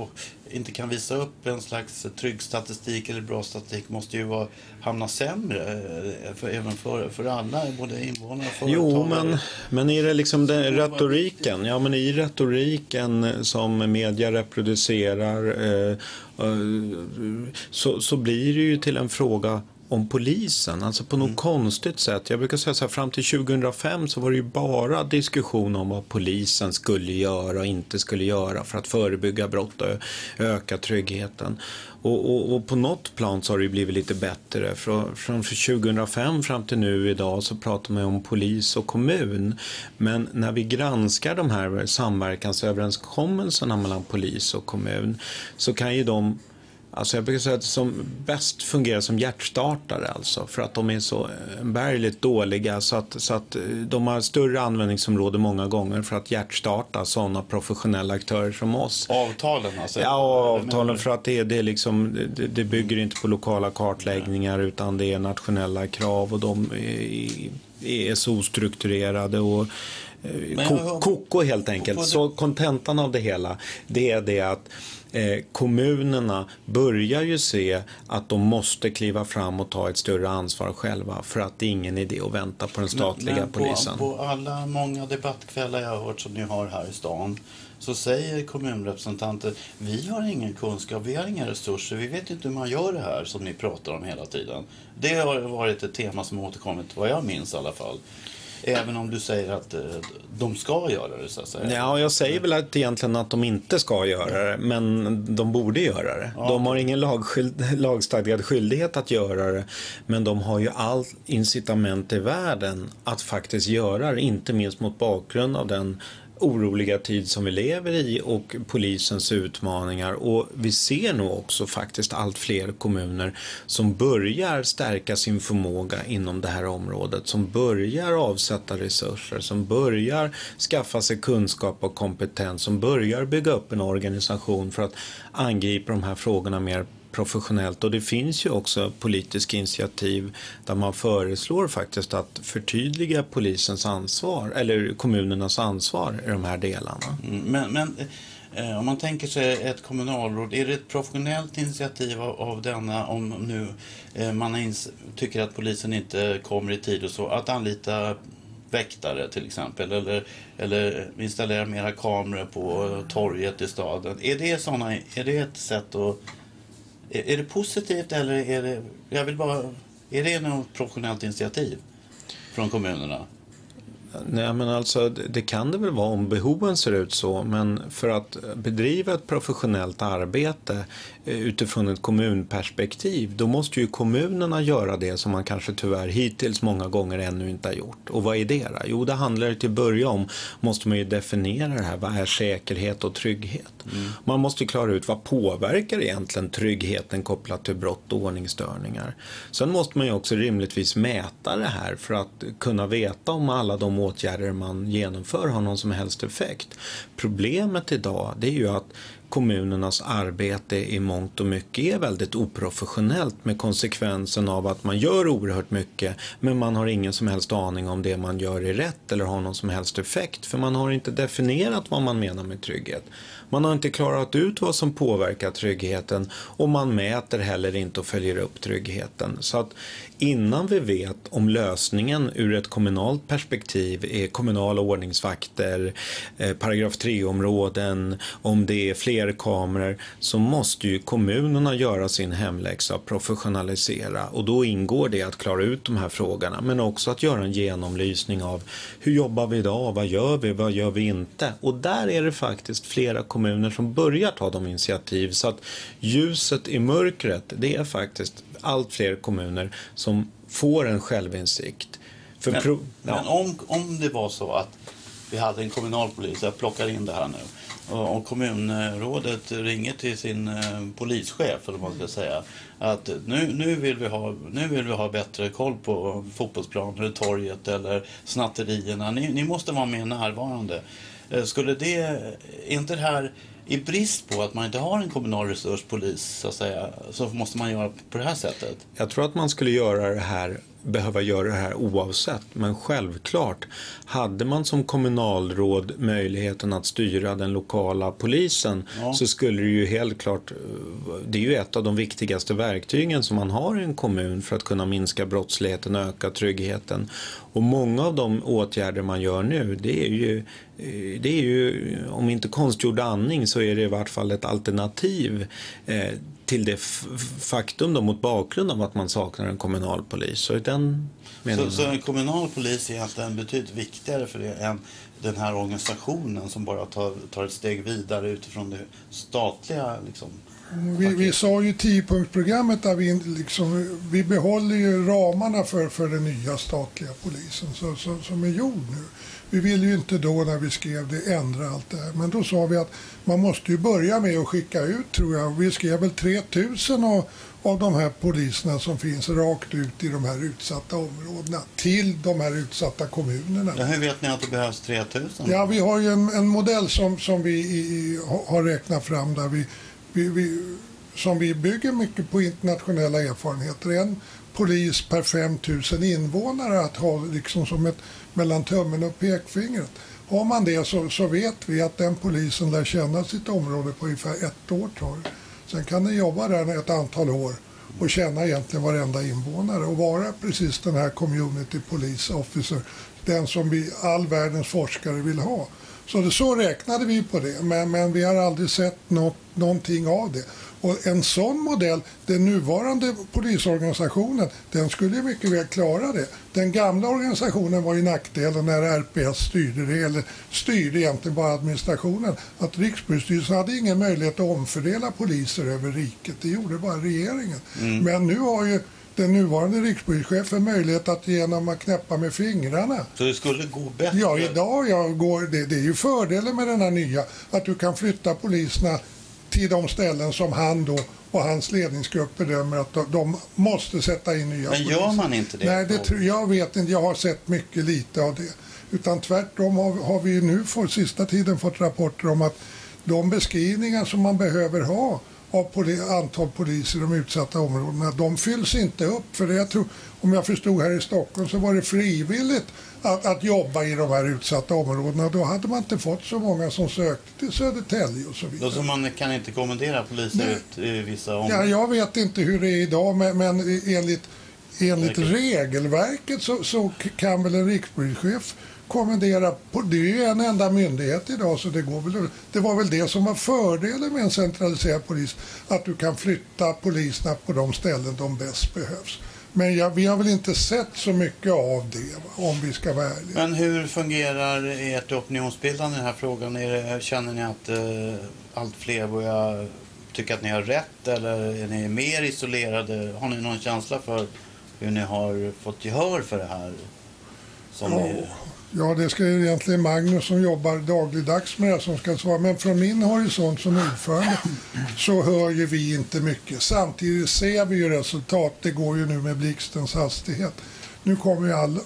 inte kan visa upp en slags trygg statistik eller bra statistik måste ju vara, hamna sämre eh, för, även för, för alla, både invånare och företagare. Jo, men, men i det liksom den retoriken, ja men i retoriken som media reproducerar eh, eh, så, så blir det ju till en fråga om polisen. Alltså på något mm. konstigt sätt. Jag brukar säga så här, fram till 2005 så var det ju bara diskussion om vad polisen skulle göra och inte skulle göra för att förebygga brott och öka tryggheten. Och, och, och, på något plan så har det blivit lite bättre. Från, från 2005 fram till nu idag så pratar man om polis och kommun. Men när vi granskar de här samverkansöverenskommelserna mellan polis och kommun så kan ju de Alltså jag brukar säga att som bäst fungerar som hjärtstartare alltså för att de är så bärligt dåliga så att, så att de har större användningsområde många gånger för att hjärtstarta sådana professionella aktörer som oss. Avtalen alltså? Ja, avtalen för att det, det, är liksom, det, det bygger inte på lokala kartläggningar utan det är nationella krav och de är, är så ostrukturerade och eh, koko helt enkelt. Så kontentan av det hela det är det att eh, kommunerna börjar ju se att de måste kliva fram och ta ett större ansvar själva för att det är ingen idé att vänta på den statliga men, men polisen. På, på alla många debattkvällar jag har hört som ni har här i stan så säger kommunrepresentanter vi har ingen kunskap, vi har inga resurser, vi vet inte hur man gör det här som ni pratar om hela tiden. Det har varit ett tema som återkommit, vad jag minns i alla fall. Även om du säger att eh, de ska göra det så att säga. Ja, jag säger väl att egentligen att de inte ska göra det, men de borde göra det. Ja. De har ingen lagskyld, lagstadgad skyldighet att göra det, men de har ju all incitament i världen att faktiskt göra det, inte minst mot bakgrund av den oroliga tid som vi lever i och polisens utmaningar. Och vi ser nog också faktiskt allt fler kommuner som börjar stärka sin förmåga inom det här området, som börjar avsätta resurser, som börjar skaffa sig kunskap och kompetens, som börjar bygga upp en organisation för att angripa de här frågorna mer professionellt och det finns ju också politiska initiativ där man föreslår faktiskt att förtydliga polisens ansvar eller kommunernas ansvar i de här delarna. Mm, men, men eh, om man tänker sig ett kommunalråd, är det ett professionellt initiativ av, av denna om nu eh, man tycker att polisen inte kommer i tid och så, att anlita väktare till exempel eller, eller installera mera kameror på torget i staden. Är det, såna, är det ett sätt att är, det positivt eller är det, jag vill bara, är det något professionellt initiativ från kommunerna? Nej, men alltså, det kan det väl vara om behoven ser ut så, men för att bedriva ett professionellt arbete utifrån ett kommunperspektiv, då måste ju kommunerna göra det som man kanske tyvärr hittills många gånger ännu inte har gjort. Och vad är det då? Jo, det handlar till att börja om, måste man ju definiera det här, vad är säkerhet och trygghet? Mm. Man måste klara ut vad påverkar egentligen tryggheten kopplat till brott och ordningsstörningar? Sen måste man ju också rimligtvis mäta det här för att kunna veta om alla de åtgärder man genomför har någon som helst effekt. Problemet idag det är ju att kommunernas arbete i mångt och mycket är väldigt oprofessionellt med konsekvensen av att man gör oerhört mycket men man har ingen som helst aning om det man gör är rätt eller har någon som helst effekt för man har inte definierat vad man menar med trygghet. Man har inte klarat ut vad som påverkar tryggheten och man mäter heller inte och följer upp tryggheten. Så att innan vi vet om lösningen ur ett kommunalt perspektiv är kommunala ordningsvakter, eh, paragraf 3-områden, om det är fler kameror, så måste ju kommunerna göra sin hemläxa och professionalisera. Och då ingår det att klara ut de här frågorna, men också att göra en genomlysning av hur jobbar vi idag, vad gör vi, vad gör vi inte? Och där är det faktiskt flera kommuner som börjar ta de initiativ. Så att ljuset i mörkret, det är faktiskt allt fler kommuner som får en självinsikt. För men, ja. men om, om det var så att vi hade en kommunalpolis, jag plockar in det här nu, och, kommunrådet ringer till sin eh, polischef, eller vad man ska säga, att nu, nu, vill vi ha, nu vill vi ha bättre koll på fotbollsplaner, torget eller snatterierna. Ni, ni måste vara mer närvarande. Eh, skulle det, är inte det här i brist på att man inte har en kommunal resurspolis så att säga, så måste man göra på det här sättet? Jag tror att man skulle göra det här behöva göra det här oavsett. Men självklart, hade man som kommunalråd möjligheten att styra den lokala polisen ja. så skulle det ju helt klart, det är ju ett av de viktigaste verktygen som man har i en kommun för att kunna minska brottsligheten och öka tryggheten. Och många av de åtgärder man gör nu, det är ju, det är ju om inte konstgjord andning så är det i vart fall ett alternativ eh, till det faktum då, mot bakgrund av att man saknar en kommunal polis. Så, den så, så, en kommunal polis är egentligen betydligt viktigare för det än den här organisationen som bara tar, tar ett steg vidare utifrån det statliga liksom, vi, vi sa ju tiopunktsprogrammet där vi, liksom, vi behåller ju ramarna för, för den nya statliga polisen så, så, som är gjord nu. Vi ville ju inte då när vi skrev det ändra allt det här. Men då sa vi att man måste ju börja med att skicka ut tror jag. Vi skrev väl 3000 av, av de här poliserna som finns rakt ut i de här utsatta områdena till de här utsatta kommunerna. Ja, hur vet ni att det behövs 3000? Ja, vi har ju en, en modell som, som vi i, har räknat fram där vi, vi, vi, som vi bygger mycket på internationella erfarenheter. En polis per 5000 invånare att ha liksom som ett mellan tummen och pekfingret. Har man det så, så vet vi att den polisen lär känna sitt område på ungefär ett år tar Sen kan den jobba där ett antal år och känna egentligen varenda invånare och vara precis den här community police officer, den som vi, all världens forskare vill ha. Så, det, så räknade vi på det, men, men vi har aldrig sett något, någonting av det. Och en sån modell, den nuvarande polisorganisationen, den skulle mycket väl klara det. Den gamla organisationen var ju nackdelen när RPS styrde det, eller styrde egentligen bara administrationen. Att Rikspolisstyrelsen hade ingen möjlighet att omfördela poliser över riket, det gjorde bara regeringen. Mm. Men nu har ju den nuvarande rikspolischefen möjlighet att genom att knäppa med fingrarna. Så det skulle gå bättre? Ja, idag jag går, det, det är ju fördelen med den här nya, att du kan flytta poliserna till de ställen som han då och hans ledningsgrupp bedömer att de måste sätta in nya Men gör man inte det? Nej, det, jag vet inte. Jag har sett mycket lite av det. Utan tvärtom har, har vi nu för sista tiden fått rapporter om att de beskrivningar som man behöver ha av poli antal poliser i de utsatta områdena, de fylls inte upp. För det jag tror, om jag förstod här i Stockholm så var det frivilligt att, att jobba i de här utsatta områdena. Då hade man inte fått så många som sökte till Södertälje och så vidare. Då så man kan inte kommendera poliser ut i vissa områden? Ja, jag vet inte hur det är idag, men, men enligt, enligt regelverket så, så kan väl en rikspolischef kommendera, på, det är ju en enda myndighet idag så det går väl, det var väl det som var fördelen med en centraliserad polis, att du kan flytta poliserna på de ställen de bäst behövs. Men ja, vi har väl inte sett så mycket av det, om vi ska vara ärliga. Men hur fungerar ert opinionsbildande i den här frågan? Är det, känner ni att eh, allt fler börjar tycka att ni har rätt eller är ni mer isolerade? Har ni någon känsla för hur ni har fått gehör för det här? Som ja. Ja, det ska ju egentligen Magnus som jobbar dagligdags med det som ska svara. Men från min horisont som ordförande så hör ju vi inte mycket. Samtidigt ser vi ju resultat. Det går ju nu med blixtens hastighet. Nu kommer ju alla,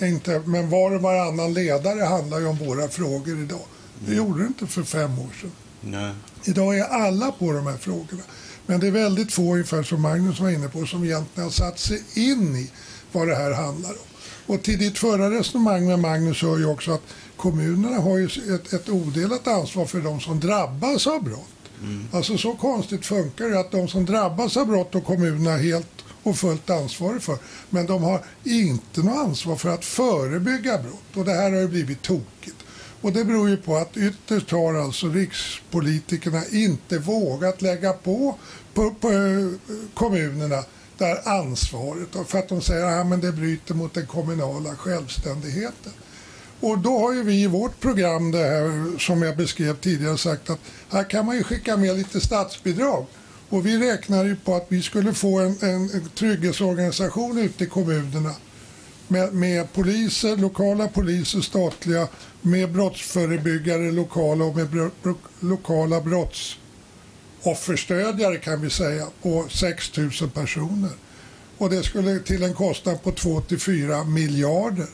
<clears throat> inte, men var och varannan ledare handlar ju om våra frågor idag. Det gjorde det inte för fem år sedan. Nej. Idag är alla på de här frågorna. Men det är väldigt få, ungefär som Magnus var inne på, som egentligen har satt sig in i vad det här handlar om. Och till ditt förra resonemang med Magnus hör ju också att kommunerna har ju ett, ett odelat ansvar för de som drabbas av brott. Mm. Alltså så konstigt funkar det att de som drabbas av brott och kommunerna helt och fullt ansvar för. Men de har inte något ansvar för att förebygga brott. Och det här har ju blivit tokigt. Och det beror ju på att ytterst har alltså rikspolitikerna inte vågat lägga på, på, på kommunerna flyttar ansvaret för att de säger att ja, det bryter mot den kommunala självständigheten. Och då har ju vi i vårt program, det här, som jag beskrev tidigare, sagt att här kan man ju skicka med lite statsbidrag. Och vi räknar ju på att vi skulle få en, en, en trygghetsorganisation ute i kommunerna med, med, poliser, lokala poliser, statliga, med brottsförebyggare lokala och med bro, bro, lokala brotts offerstödjare kan vi säga på 6 000 personer. Och det skulle till en kostnad på 2-4 miljarder.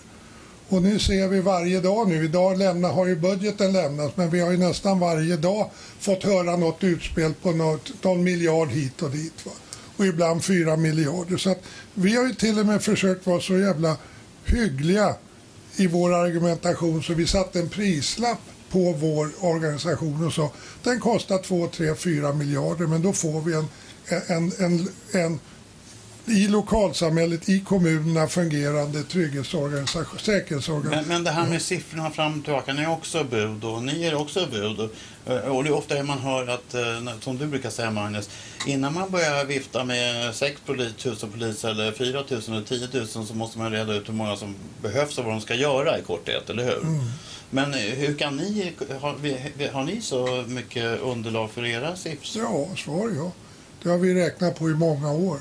Och nu ser vi varje dag nu, idag lämna, har ju budgeten lämnats men vi har ju nästan varje dag fått höra något utspel på något, någon miljard hit och dit. Va? och ibland 4 miljarder. Så att vi har ju till och med försökt vara så jävla hyggliga i vår argumentation så vi satte en prislapp på vår organisation och sa den kostar 2, 3, 4 miljarder men då får vi en, en, en, en i lokalsamhället, i kommunerna fungerande trygghetsorganisation, säkerhetsorganisation. Men, men det här med siffrorna fram och tillbaka, ni är också bud och ni är också bud. Och, och det är ofta man hör att, eh, som du brukar säga Magnus, innan man börjar vifta med 6 000 poliser eller 4 000 eller 10 000 så måste man reda ut hur många som behövs och vad de ska göra i korthet, eller hur? Mm. Men eh, hur kan ni, har, har ni så mycket underlag för era siffror? Ja, svar ja. Det har vi räknat på i många år.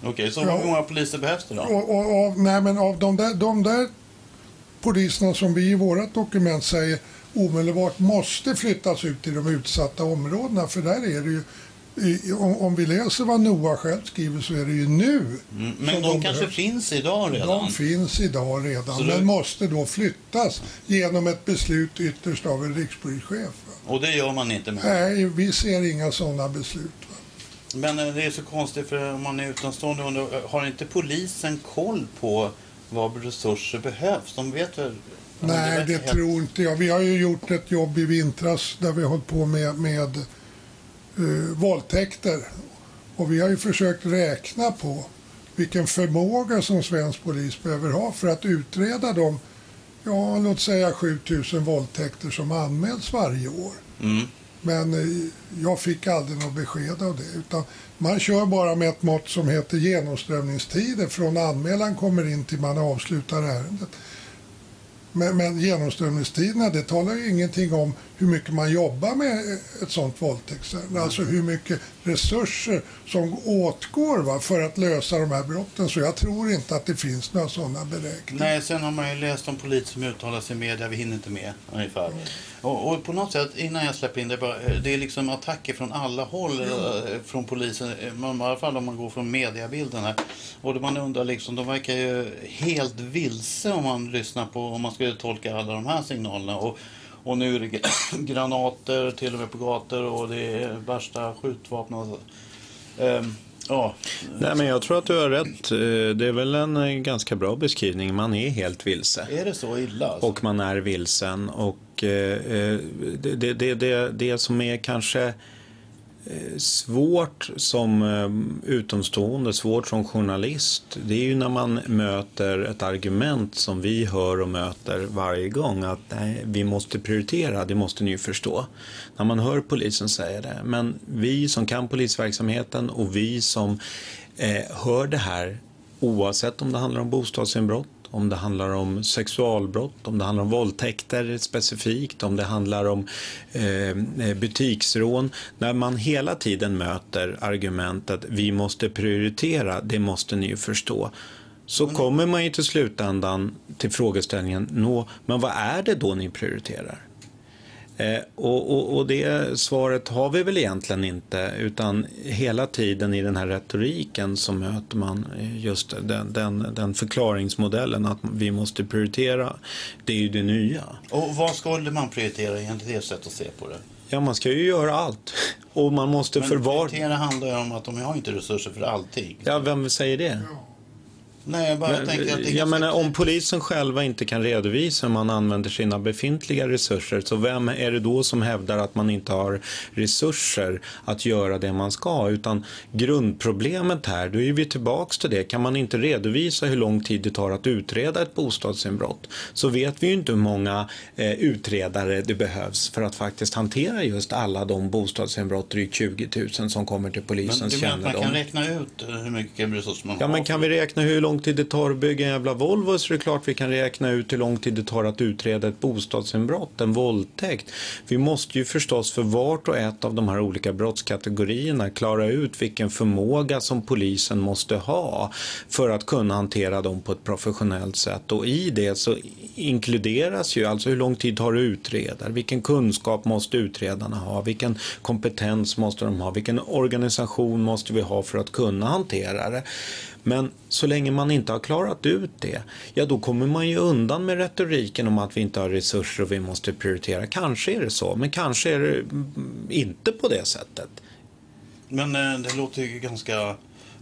Okej, okay, så ja. hur många poliser behövs det då? Och, och, och, nej, men av de där, de där poliserna som vi i vårt dokument säger omedelbart måste flyttas ut till de utsatta områdena, för där är det ju om, om vi läser vad Noah själv skriver så är det ju nu. Mm, men de, de kanske behövs. finns idag redan? De finns idag redan, så men du... måste då flyttas genom ett beslut ytterst av en rikspolischef. Och det gör man inte med? Nej, vi ser inga sådana beslut. Men eh, det är så konstigt för om man är utomstående undrar, har inte polisen koll på vad resurser behövs? De vet väl? Nej, det, det tror inte jag. Vi har ju gjort ett jobb i vintras där vi har hållit på med, med uh, våldtäkter. Och vi har ju försökt räkna på vilken förmåga som svensk polis behöver ha för att utreda de, ja låt säga 7000 våldtäkter som anmäls varje år. Mm. Men eh, jag fick aldrig något besked av det. Utan man kör bara med ett mått som heter genomströmningstider från anmälan kommer in till man avslutar ärendet. Men, men genomströmningstiderna det talar ju ingenting om hur mycket man jobbar med ett sånt våldtäktsärende. Mm. Alltså hur mycket resurser som åtgår va, för att lösa de här brotten. Så jag tror inte att det finns några sådana beräkningar. Nej, sen har man ju läst om poliser som uttalar sig i media. Vi hinner inte med ungefär. Mm. Och, och, på något sätt, innan jag släpper in det, bara, det är liksom attacker från alla håll mm. från polisen. I alla fall om man går från mediabilden här. Och man undrar liksom, de verkar ju helt vilse om man lyssnar på, om man skulle tolka alla de här signalerna. Och, och nu är det <clears throat> granater till och med på gator och det är värsta skjutvapen. Um, ja. Nej, men jag tror att du har rätt. Eh, det är väl en eh, ganska bra beskrivning. Man är helt vilse. Är det så illa? Alltså? Och man är vilsen. Och eh, det, det, det, det, som är kanske Eh, svårt som eh, utomstående, svårt som journalist, det är ju när man möter ett argument som vi hör och möter varje gång att nej, vi måste prioritera, det måste ni ju förstå. När man hör polisen säga det. Men vi som kan polisverksamheten och vi som eh, hör det här oavsett om det handlar om bostadsinbrott om det handlar om sexualbrott, om det handlar om våldtäkter specifikt, om det handlar om eh, butiksrån. När man hela tiden möter argumentet vi måste prioritera, det måste ni ju förstå så kommer man ju till slutändan till frågeställningen, nå, men vad är det då ni prioriterar? Eh, och, och, och, det svaret har vi väl egentligen inte utan hela tiden i den här retoriken så möter man just den, den, den förklaringsmodellen att vi måste prioritera. Det är ju det nya. Och vad skulle man prioritera enligt ert sätt att se på det? Ja, man ska ju göra allt. Och man måste Men förvara... prioritera handlar ju om att de har inte resurser för allting. Ja, vem säger det? Ja. Nej, jag bara men, tänker att det jag menar, om polisen själva inte kan redovisa hur man använder sina befintliga resurser, så vem är det då som hävdar att man inte har resurser att göra det man ska? Utan grundproblemet här, då är vi tillbaks till det. Kan man inte redovisa hur lång tid det tar att utreda ett bostadsinbrott, så vet vi ju inte hur många eh, utredare det behövs för att faktiskt hantera just alla de bostadsinbrott, drygt 20 000, som kommer till polisens kännedom. Men du menar att man kan räkna ut hur mycket resurser man ja, har? Ja, men kan vi räkna hur lång lång tid det tar att bygga en jävla Volvo så är det klart vi kan räkna ut hur lång tid det tar att utreda ett bostadsinbrott, en våldtäkt. Vi måste ju förstås för vart och ett av de här olika brottskategorierna klara ut vilken förmåga som polisen måste ha för att kunna hantera dem på ett professionellt sätt. Och i det så inkluderas ju alltså hur lång tid tar det att utreda, vilken kunskap måste utredarna ha, vilken kompetens måste de ha, vilken organisation måste vi ha för att kunna hantera det. Men så länge man inte har klarat ut det, ja då kommer man ju undan med retoriken om att vi inte har resurser och vi måste prioritera. Kanske är det så, men kanske är det mm, inte på det sättet. Men eh, det låter ju ganska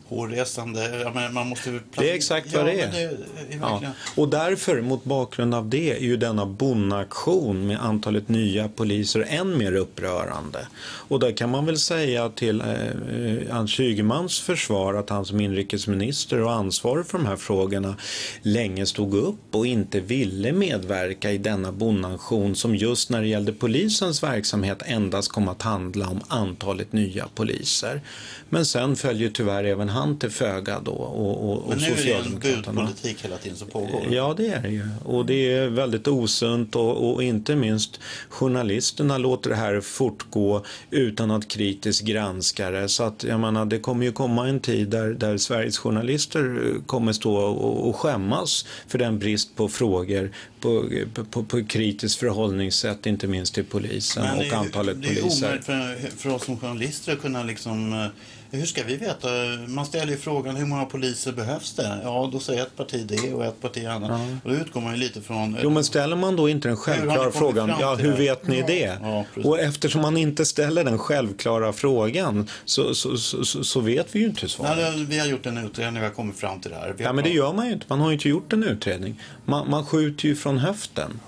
hårresande. Ja, man måste det är exakt vad ja, det är. Det är ja. Och därför, mot bakgrund av det, är ju denna bonnaktion med antalet nya poliser än mer upprörande. Och där kan man väl säga till eh, Anders Ygemans försvar att han som inrikesminister och ansvarig för de här frågorna länge stod upp och inte ville medverka i denna bonnaktion som just när det gällde polisens verksamhet endast kom att handla om antalet nya poliser. Men sen följer tyvärr även han till föga då. Och, och, Men nu är det en budpolitik hela tiden som pågår. Ja, det är det ju. Och det är väldigt osunt och, och, inte minst journalisterna låter det här fortgå utan att kritiskt granska det. Så att jag menar, det kommer ju komma en tid där, där Sveriges journalister kommer stå och, och skämmas för den brist på frågor på, på, på kritiskt förhållningssätt, inte minst till polisen Men och antalet poliser. Det är omöjligt för, för oss som journalister att kunna liksom eh, hur ska vi veta? Man ställer ju frågan hur många poliser behövs det? Ja, då säger ett parti det och ett parti annat. Ja. Och då utgår man ju lite från... Jo, men ställer man då inte den självklara frågan, ja, hur vet ni det? Ja, och eftersom man inte ställer den självklara frågan så, så, så, så vet vi ju inte svaret. Nej, vi har gjort en utredning och har kommit fram till det här. Ja, men det gör man ju inte. Man har ju inte gjort en utredning. Man, man skjuter ju från höften.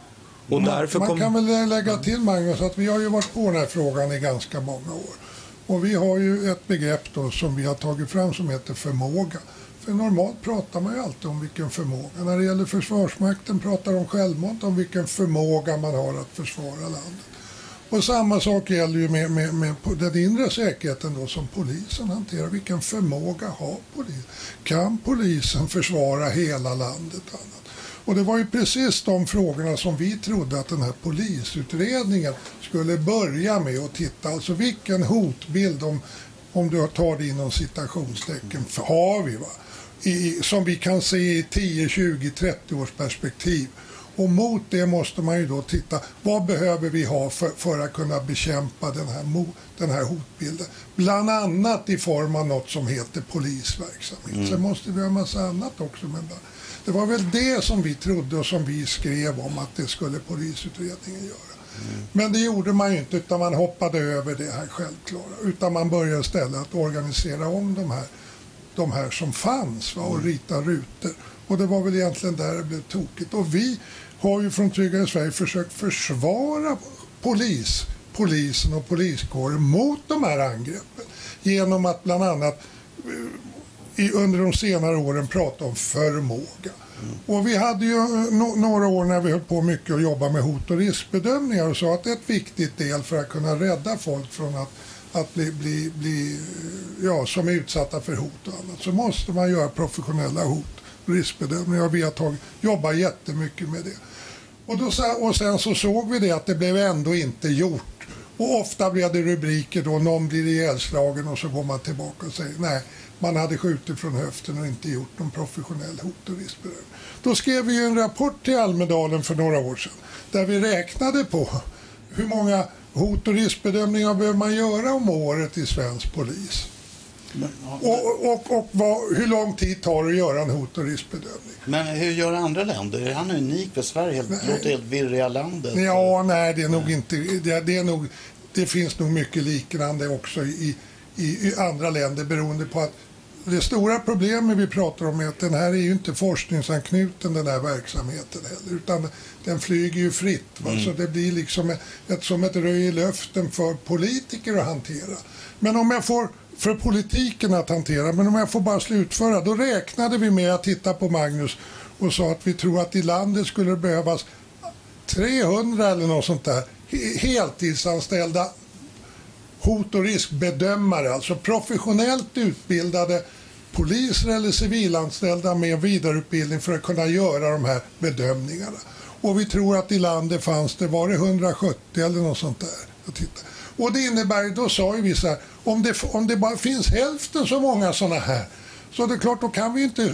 Och man, man kom... kan väl lägga till Magnus att vi har ju varit på den här frågan i ganska många år. Och vi har ju ett begrepp då som vi har tagit fram som heter förmåga. För normalt pratar man ju alltid om vilken förmåga. När det gäller Försvarsmakten pratar de självmant om vilken förmåga man har att försvara landet. Och samma sak gäller ju med, med, med den inre säkerheten då som polisen hanterar. Vilken förmåga har polisen? Kan polisen försvara hela landet? Annat? Och det var ju precis de frågorna som vi trodde att den här polisutredningen skulle börja med att titta. Alltså vilken hotbild, om, om du tar det inom citationstecken, har vi? Va? I, som vi kan se i 10, 20, 30 års perspektiv. Och mot det måste man ju då titta, vad behöver vi ha för, för att kunna bekämpa den här, den här hotbilden? Bland annat i form av något som heter polisverksamhet. Mm. Sen måste vi ha massa annat också. Men det var väl det som vi trodde och som vi skrev om att det skulle polisutredningen göra. Men det gjorde man ju inte utan man hoppade över det här självklara. Utan man började istället att organisera om de här, de här som fanns va, och mm. rita rutor. Och det var väl egentligen där det blev tokigt. Och vi har ju från Tryggare Sverige försökt försvara polis, polisen och poliskåren mot de här angreppen. Genom att bland annat i, under de senare åren prata om förmåga. Och vi hade ju eh, no några år när vi höll på mycket och jobba med hot och riskbedömningar och sa att ett viktigt del för att kunna rädda folk från att, att bli, bli, bli eh, ja, som är utsatta för hot och annat så måste man göra professionella hot och riskbedömningar och vi har tagit, jobbat jättemycket med det. Och, då, och sen så såg vi det att det blev ändå inte gjort. Och ofta blev det rubriker då, någon blir ihjälslagen och så går man tillbaka och säger nej, man hade skjutit från höften och inte gjort någon professionell hot och riskbedömning. Då skrev vi en rapport till Almedalen för några år sedan där vi räknade på hur många hot och riskbedömningar behöver man göra om året i svensk polis. Och, och, och vad, hur lång tid tar det att göra en hot och riskbedömning? Men hur gör andra länder? Är han unik för Sverige? Det låter helt virriga landet. Ja, nej, det är nog inte... Det, det, är nog, det finns nog mycket liknande också i, i, i andra länder beroende på att det stora problemet vi pratar om är att den här är ju inte forskningsanknuten den här verksamheten heller. Utan den flyger ju fritt. Mm. Så det blir liksom ett, som ett röj i luften för politiker att hantera. Men om jag får, för politiken att hantera, men om jag får bara slutföra. Då räknade vi med att titta på Magnus och sa att vi tror att i landet skulle det behövas 300 eller något sånt där heltidsanställda hot och riskbedömare, alltså professionellt utbildade poliser eller civilanställda med vidareutbildning för att kunna göra de här bedömningarna. Och vi tror att i landet fanns det, var det 170 eller något sånt där? Och det innebär, då sa ju vi så här, om det, om det bara finns hälften så många sådana här så det är klart, då kan vi inte...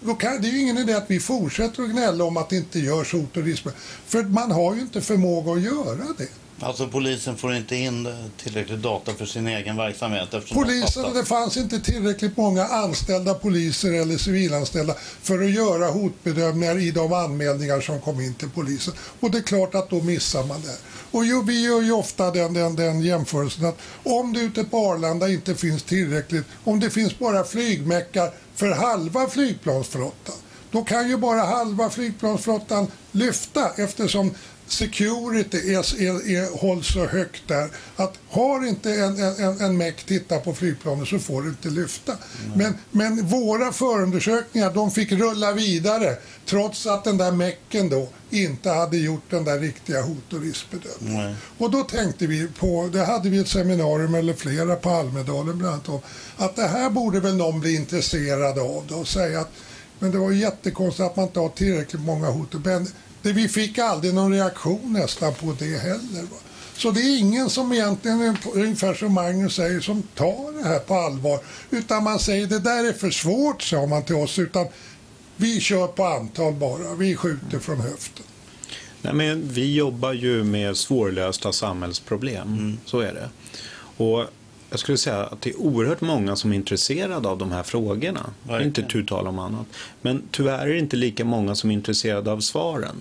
Då kan, det är ju ingen idé att vi fortsätter att gnälla om att det inte görs hot och risk. För man har ju inte förmåga att göra det. Alltså polisen får inte in tillräckligt data för sin egen verksamhet? Polisen, det fanns inte tillräckligt många anställda poliser eller civilanställda för att göra hotbedömningar i de anmälningar som kom in till polisen. Och det är klart att då missar man det. Och ju, vi gör ju ofta den, den, den jämförelsen att om det ute på Arlanda inte finns tillräckligt, om det finns bara flygmäckar för halva flygplansflottan, då kan ju bara halva flygplansflottan lyfta eftersom security är, är, är, hålls så högt där att har inte en, en, en meck tittat på flygplanet så får det inte lyfta. Mm. Men, men våra förundersökningar de fick rulla vidare trots att den där mecken då inte hade gjort den där riktiga hot och riskbedömningen. Mm. Och då tänkte vi på, det hade vi ett seminarium eller flera på Almedalen bland annat om, att det här borde väl någon bli intresserad av då och säga att men det var jättekonstigt att man inte har tillräckligt många hot. Men det, vi fick aldrig någon reaktion nästan på det heller. Va? Så det är ingen som egentligen, ungefär som Magnus säger, som tar det här på allvar. Utan man säger det där är för svårt, sa man till oss. Utan vi kör på antal bara, vi skjuter från höften. Nej, men vi jobbar ju med svårlösta samhällsproblem, mm. så är det. Och jag skulle säga att det är oerhört många som är intresserade av de här frågorna. Verkligen. Inte tu tal om annat. Men tyvärr är det inte lika många som är intresserade av svaren.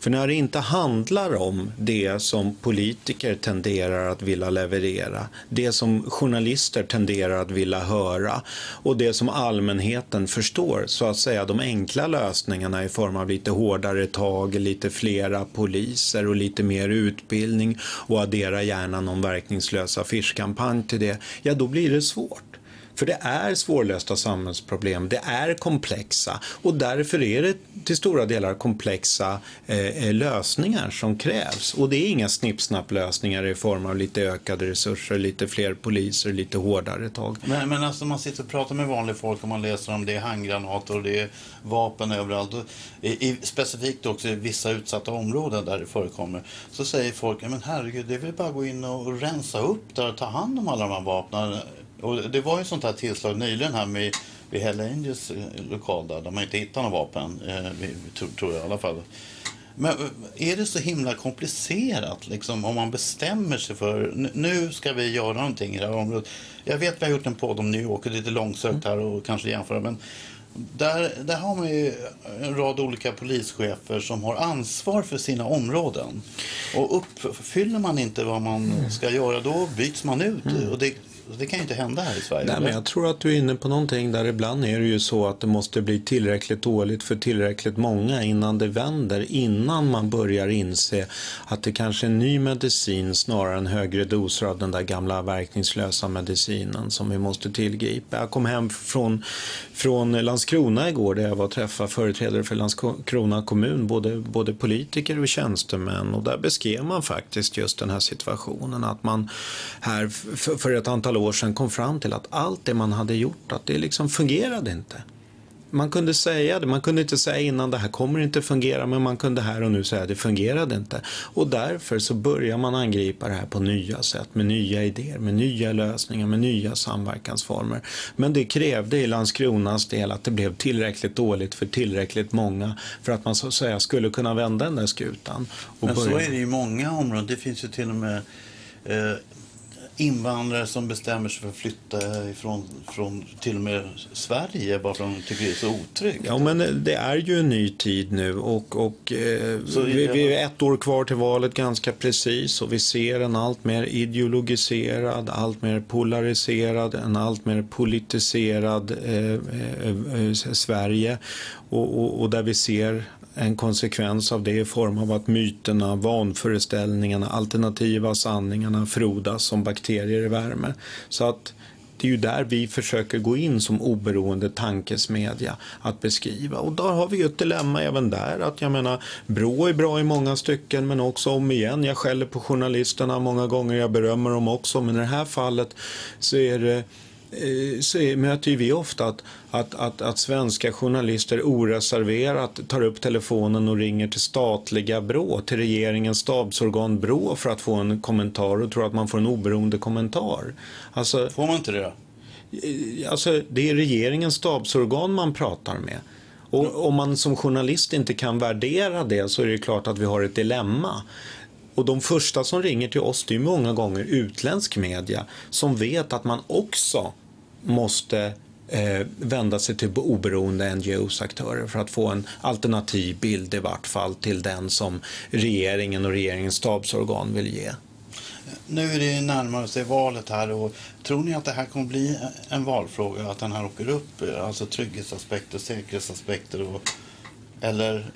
För när det inte handlar om det som politiker tenderar att vilja leverera, det som journalister tenderar att vilja höra och det som allmänheten förstår, så att säga de enkla lösningarna i form av lite hårdare tag, lite flera poliser och lite mer utbildning och addera gärna någon verkningslös affischkampanj till det, ja då blir det svårt. För det är svårlösta samhällsproblem, det är komplexa och därför är det till stora delar komplexa eh, eh, lösningar som krävs. Och det är inga snippsnapplösningar i form av lite ökade resurser, lite fler poliser, lite hårdare tag. Men, men alltså man sitter och pratar med vanligt folk och man läser om det är handgranater och det är vapen överallt. Och i, i, specifikt också i vissa utsatta områden där det förekommer. Så säger folk, men herregud, det är väl bara att gå in och rensa upp där och ta hand om alla de här vapnen och det var ju sånt här tillslag nyligen här med vid Hell Angels eh, lokal där, där man inte hittar några vapen, eh, tror jag i alla fall. Men eh, är det så himla komplicerat liksom, om man bestämmer sig för nu ska vi göra någonting i det här området. Jag vet att vi har gjort en podd om New York och det är lite långsökt här och kanske jämföra men där, där har man ju en rad olika polischefer som har ansvar för sina områden. Och uppfyller man inte vad man ska göra då byts man ut. Mm. Och det det kan ju inte hända här i Sverige. Nej, men jag tror att du är inne på någonting där ibland är det ju så att det måste bli tillräckligt dåligt för tillräckligt många innan det vänder. Innan man börjar inse att det kanske är ny medicin snarare än högre doser av den där gamla verkningslösa medicinen som vi måste tillgripa. Jag kom hem från, från Landskrona igår där jag var och träffade företrädare för Landskrona kommun, både, både politiker och tjänstemän och där beskrev man faktiskt just den här situationen att man här för, för ett antal år sedan kom fram till att allt det man hade gjort, att det liksom fungerade inte. Man kunde säga det, man kunde inte säga innan det här kommer inte fungera, men man kunde här och nu säga det fungerade inte. Och därför så börjar man angripa det här på nya sätt, med nya idéer, med nya lösningar, med nya samverkansformer. Men det krävde i Landskronas del att det blev tillräckligt dåligt för tillräckligt många för att man så att säga skulle kunna vända den där skutan. men börja... så är det i många områden. Det finns ju till och med eh, invandrare som bestämmer sig för att flytta ifrån från till och med Sverige bara för att de tycker det är så otryggt. Ja, men det är ju en ny tid nu och, och eh, vi, vi är ett år kvar till valet ganska precis och vi ser en allt mer ideologiserad, allt mer polariserad, en allt mer politiserad eh, eh, eh Sverige och, och, och där vi ser en konsekvens av det i form av att myterna, vanföreställningarna, alternativa sanningarna frodas som bakterier i värme. Så att det är ju där vi försöker gå in som oberoende tankesmedja att beskriva. Och där har vi ju ett dilemma även där. Att jag menar, Brå är bra i många stycken men också om igen, jag skäller på journalisterna många gånger, jag berömmer dem också. Men i det här fallet så är det så möter vi ofta att, att, att, att, svenska journalister oreserverat tar upp telefonen och ringer till statliga Brå, till regeringens stabsorgan Brå för att få en kommentar och tror att man får en oberoende kommentar. Alltså, får man inte det? Eh, alltså, det är regeringens stabsorgan man pratar med. Och om man som journalist inte kan värdera det så är det klart att vi har ett dilemma. Och de första som ringer till oss det är många gånger utländsk media som vet att man också måste eh, vända sig till oberoende NGOs-aktörer för att få en alternativ bild i vart fall till den som regeringen och regeringens stabsorgan vill ge. Nu är det närmare sig valet här och tror ni att det här kommer bli en valfråga, att den här åker upp, alltså trygghetsaspekter, säkerhetsaspekter och, eller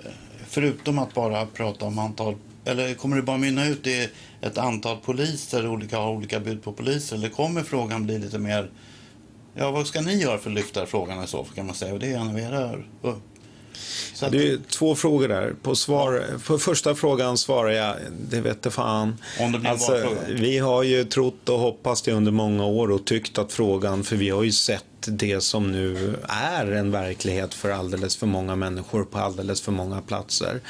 förutom att bara prata om antal, eller kommer det bara mynna ut i ett antal poliser, olika har olika bud på poliser, eller kommer frågan bli lite mer, ja vad ska ni göra för att lyfta frågan i så fall kan man säga, och det är av era så det är två frågor där. På, svar, på första frågan svarar jag, det vet fan. Om det blir alltså, vi har ju trott och hoppats det under många år och tyckt att frågan, för vi har ju sett det som nu är en verklighet för alldeles för många människor på alldeles för många platser.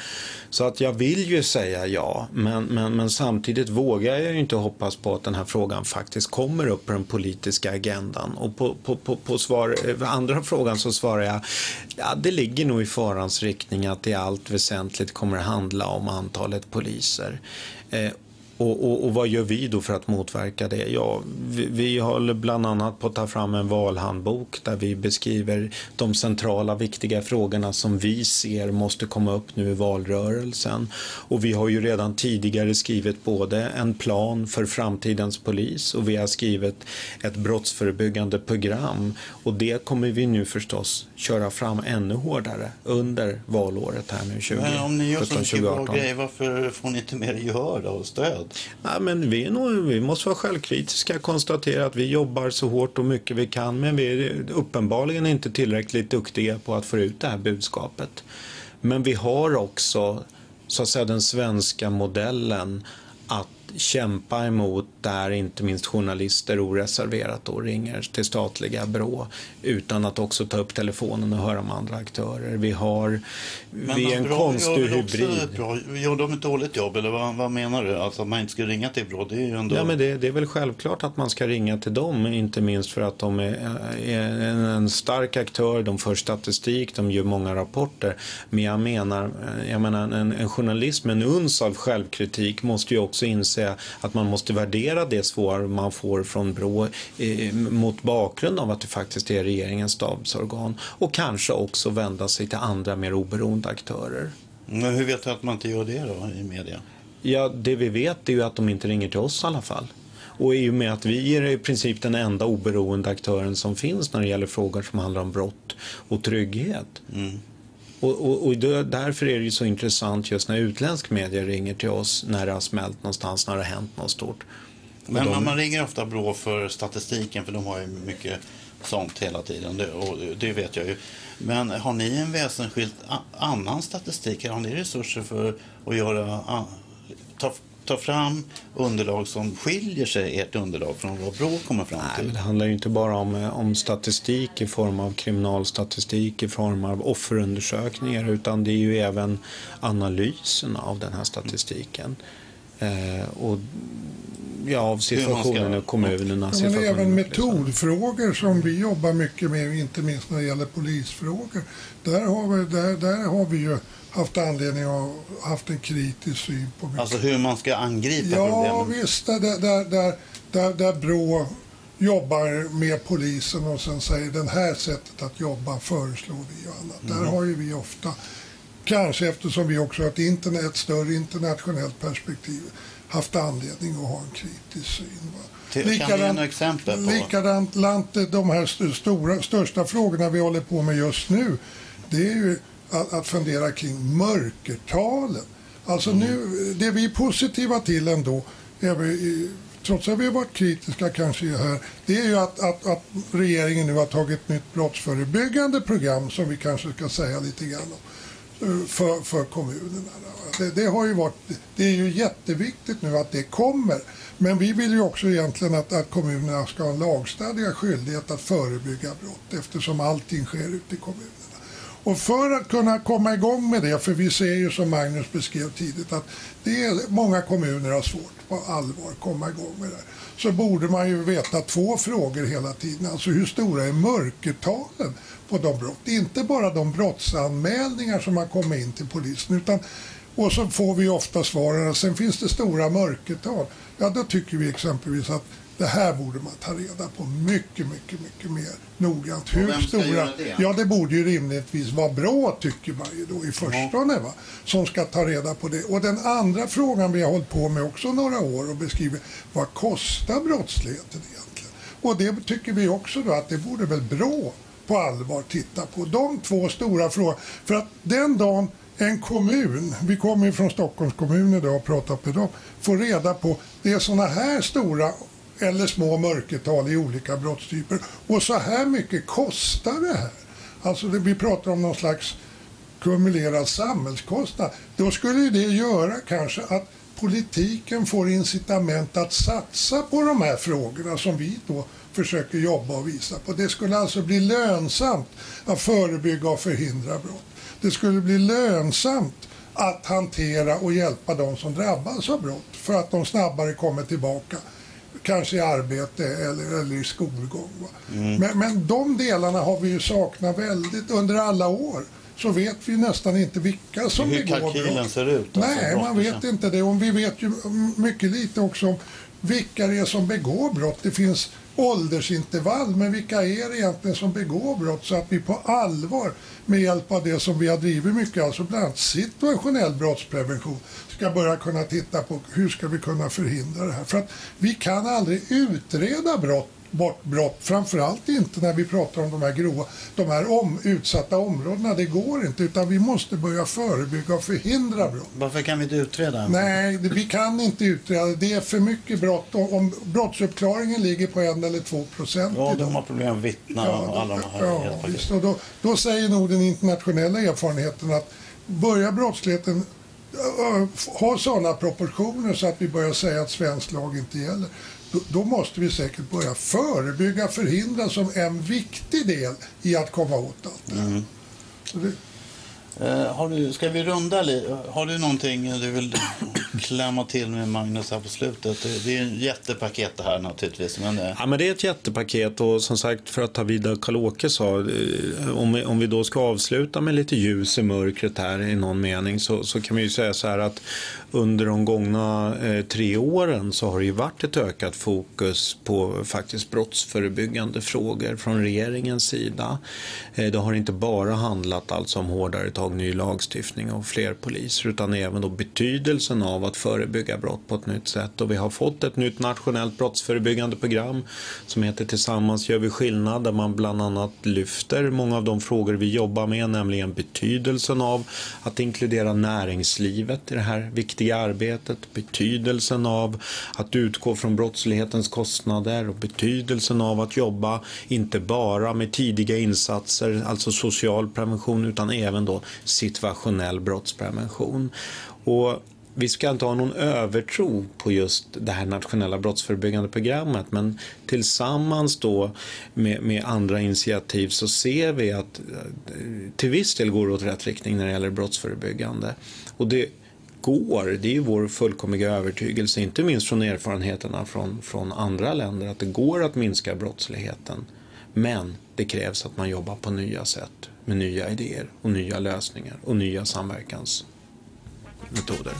Så att jag vill ju säga ja, men, men, men samtidigt vågar jag ju inte hoppas på att den här frågan faktiskt kommer upp på den politiska agendan. Och på, på, på, på svar, andra frågan så svarar jag, ja det ligger nog i farans riktning att det i allt väsentligt kommer handla om antalet poliser. Eh, och, och, och, vad gör vi då för att motverka det? Ja, vi, vi håller bland annat på att ta fram en valhandbok där vi beskriver de centrala viktiga frågorna som vi ser måste komma upp nu i valrörelsen. Och vi har ju redan tidigare skrivit både en plan för framtidens polis och vi har skrivit ett brottsförebyggande program. Och det kommer vi nu förstås köra fram ännu hårdare under valåret här nu 2017 Men om ni gör så mycket bra grejer, varför får ni inte mer gehör och stöd? Stöd? Ja, men vi, nog, vi måste vara självkritiska och konstatera att vi jobbar så hårt och mycket vi kan men vi är uppenbarligen inte tillräckligt duktiga på att få ut det här budskapet. Men vi har också så att säga den svenska modellen att kämpa emot där inte minst journalister oreserverat då ringer till statliga Brå utan att också ta upp telefonen och höra med andra aktörer. Vi har Men vi är en konstig hybrid. Bra. Gör de ett dåligt jobb eller vad, vad, menar du? Alltså att man inte ska ringa till Brå? Det är ju ändå... Ja, men det, det, är väl självklart att man ska ringa till dem, inte minst för att de är, är en stark aktör, de för statistik, de gör många rapporter. Men jag menar, jag menar en, en journalist med en uns av självkritik måste ju också inse att man måste värdera det svar man får från Brå eh, mot bakgrund av att det faktiskt är regeringens stabsorgan och kanske också vända sig till andra mer oberoende aktörer. Men hur vet du att man inte gör det då i media? Ja, det vi vet är ju att de inte ringer till oss i alla fall. Och i och med att vi är i princip den enda oberoende aktören som finns när det gäller frågor som handlar om brott och trygghet. Mm. Och, och, och därför är det ju så intressant just när utländsk media ringer till oss när det har smält någonstans, när det har hänt något stort. Men de... man ringer ofta Brå för statistiken för de har ju mycket sånt hela tiden det, och det vet jag ju. Men har ni en väsensskilt annan statistik? Har ni resurser för att göra, ta ta fram underlag som skiljer sig, ert underlag, från vad Brå kommer fram till? Nej, det handlar ju inte bara om, eh, om statistik i form av kriminalstatistik, i form av offerundersökningar, utan det är ju även analysen av den här statistiken. Eh, och ja, av situationen i kommunerna. Ja, men även metodfrågor som vi jobbar mycket med, inte minst när det gäller polisfrågor. Där har vi, där, där har vi ju haft anledning att haft en kritisk syn på mycket. Alltså hur man ska angripa ja, problemen? Ja, visst. Där, där, där, där, där Brå jobbar med polisen och sen säger den här sättet att jobba föreslår vi och annat. Mm. Där har ju vi ofta, kanske eftersom vi också har ett, internet, ett större internationellt perspektiv, haft anledning att ha en kritisk syn. Till, likadant, exempel på? Likadant, de här stora, största frågorna vi håller på med just nu, det är ju att, att fundera kring mörkertalen. Alltså mm. nu, det vi är positiva till ändå, vi, trots att vi har varit kritiska kanske här, det är ju att, att, att regeringen nu har tagit ett nytt brottsförebyggande program som vi kanske ska säga lite grann om eh, för, för kommunerna. Det, det, har ju varit, det är ju jätteviktigt nu att det kommer. Men vi vill ju också egentligen att, att kommunerna ska ha en lagstadgad skyldighet att förebygga brott eftersom allting sker ute i kommunerna. Och för att kunna komma igång med det, för vi ser ju som Magnus beskrev tidigt att det är, många kommuner har svårt på allvar att komma igång med det så borde man ju veta två frågor hela tiden. Alltså hur stora är mörkertalen på de brott? Inte bara de brottsanmälningar som har kommit in till polisen utan och så får vi ofta svaren att sen finns det stora mörkertal. Ja, då tycker vi exempelvis att det här borde man ta reda på mycket, mycket, mycket mer noggrant. Hur stora... det? Ja, det borde ju rimligtvis vara bra, tycker man ju då i förstone, va? som ska ta reda på det. Och den andra frågan vi har hållit på med också några år och beskriver, vad kostar brottsligheten egentligen? Och det tycker vi också då att det borde väl bra på allvar titta på. De två stora frågorna. För att den dagen en kommun, vi kommer ju från Stockholms kommun idag och pratat med dem, får reda på det är sådana här stora eller små mörkertal i olika brottstyper och så här mycket kostar det här. Alltså det, vi pratar om någon slags kumulerad samhällskostnad. Då skulle ju det göra kanske att politiken får incitament att satsa på de här frågorna som vi då försöker jobba och visa på. Det skulle alltså bli lönsamt att förebygga och förhindra brott. Det skulle bli lönsamt att hantera och hjälpa de som drabbas av brott för att de snabbare kommer tillbaka. Kanske i arbete eller, eller i skolgång. va. Men, men de delarna har vi ju saknat väldigt under alla år. Så vet vi nästan inte vilka som Hur begår kalkylen brott. ser ut, alltså, Nej, man vet brottsbekämpning. inte det. Och vi vet ju mycket lite också om vilka det är som begår brott. Det finns åldersintervall, men vilka är det egentligen som begår brott? Så att vi på allvar med hjälp av det som vi har drivit mycket, alltså bland annat situationell brottsprevention, ska börja kunna titta på hur ska vi kunna förhindra det här. För att vi kan aldrig utreda brott bort brott, framförallt inte när vi pratar om de här grova, de här om, utsatta områdena. Det går inte, utan vi måste börja förebygga och förhindra brott. Varför kan vi inte utreda? Nej, det, vi kan inte utreda. Det är för mycket brott. Om, om brottsuppklaringen ligger på en eller två procent Ja, idag. de har problem att vittna och alla de här ja, visst. Och då, då säger nog den internationella erfarenheten att börjar brottsligheten ha sådana proportioner så att vi börjar säga att svensk lag inte gäller, då, då måste vi säkert börja förebygga, förhindra som en viktig del i att komma åt allt det här. Så det, Eh, har du, ska vi runda lite? Har du någonting du vill klämma till med Magnus här på slutet? Det, är ju ett jättepaket det här naturligtvis. Men, det... Ja, men det är ett jättepaket och som sagt för att ta vid Karl-Åke sa, eh, om vi, om vi då ska avsluta med lite ljus i mörkret här i någon mening så, så kan vi ju säga så här att under de gångna eh, tre åren så har det ju varit ett ökat fokus på faktiskt brottsförebyggande frågor från regeringens sida. Eh, det har inte bara handlat alltså om hårdare tag, ny lagstiftning och fler poliser utan även då betydelsen av att förebygga brott på ett nytt sätt. Och vi har fått ett nytt nationellt brottsförebyggande program som heter Tillsammans gör vi skillnad där man bland annat lyfter många av de frågor vi jobbar med, nämligen betydelsen av att inkludera näringslivet i det här viktiga arbetet, betydelsen av att utgå från brottslighetens kostnader och betydelsen av att jobba inte bara med tidiga insatser, alltså social prevention, utan även då situationell brottsprevention. Och vi ska inte ha någon övertro på just det här nationella brottsförebyggande programmet men tillsammans då med, med andra initiativ så ser vi att eh, till viss del går det åt rätt riktning när det gäller brottsförebyggande. Och det går, det är ju vår fullkomliga övertygelse, inte minst från erfarenheterna från, från andra länder, att det går att minska brottsligheten. Men det krävs att man jobbar på nya sätt med nya idéer och nya lösningar och nya metoder.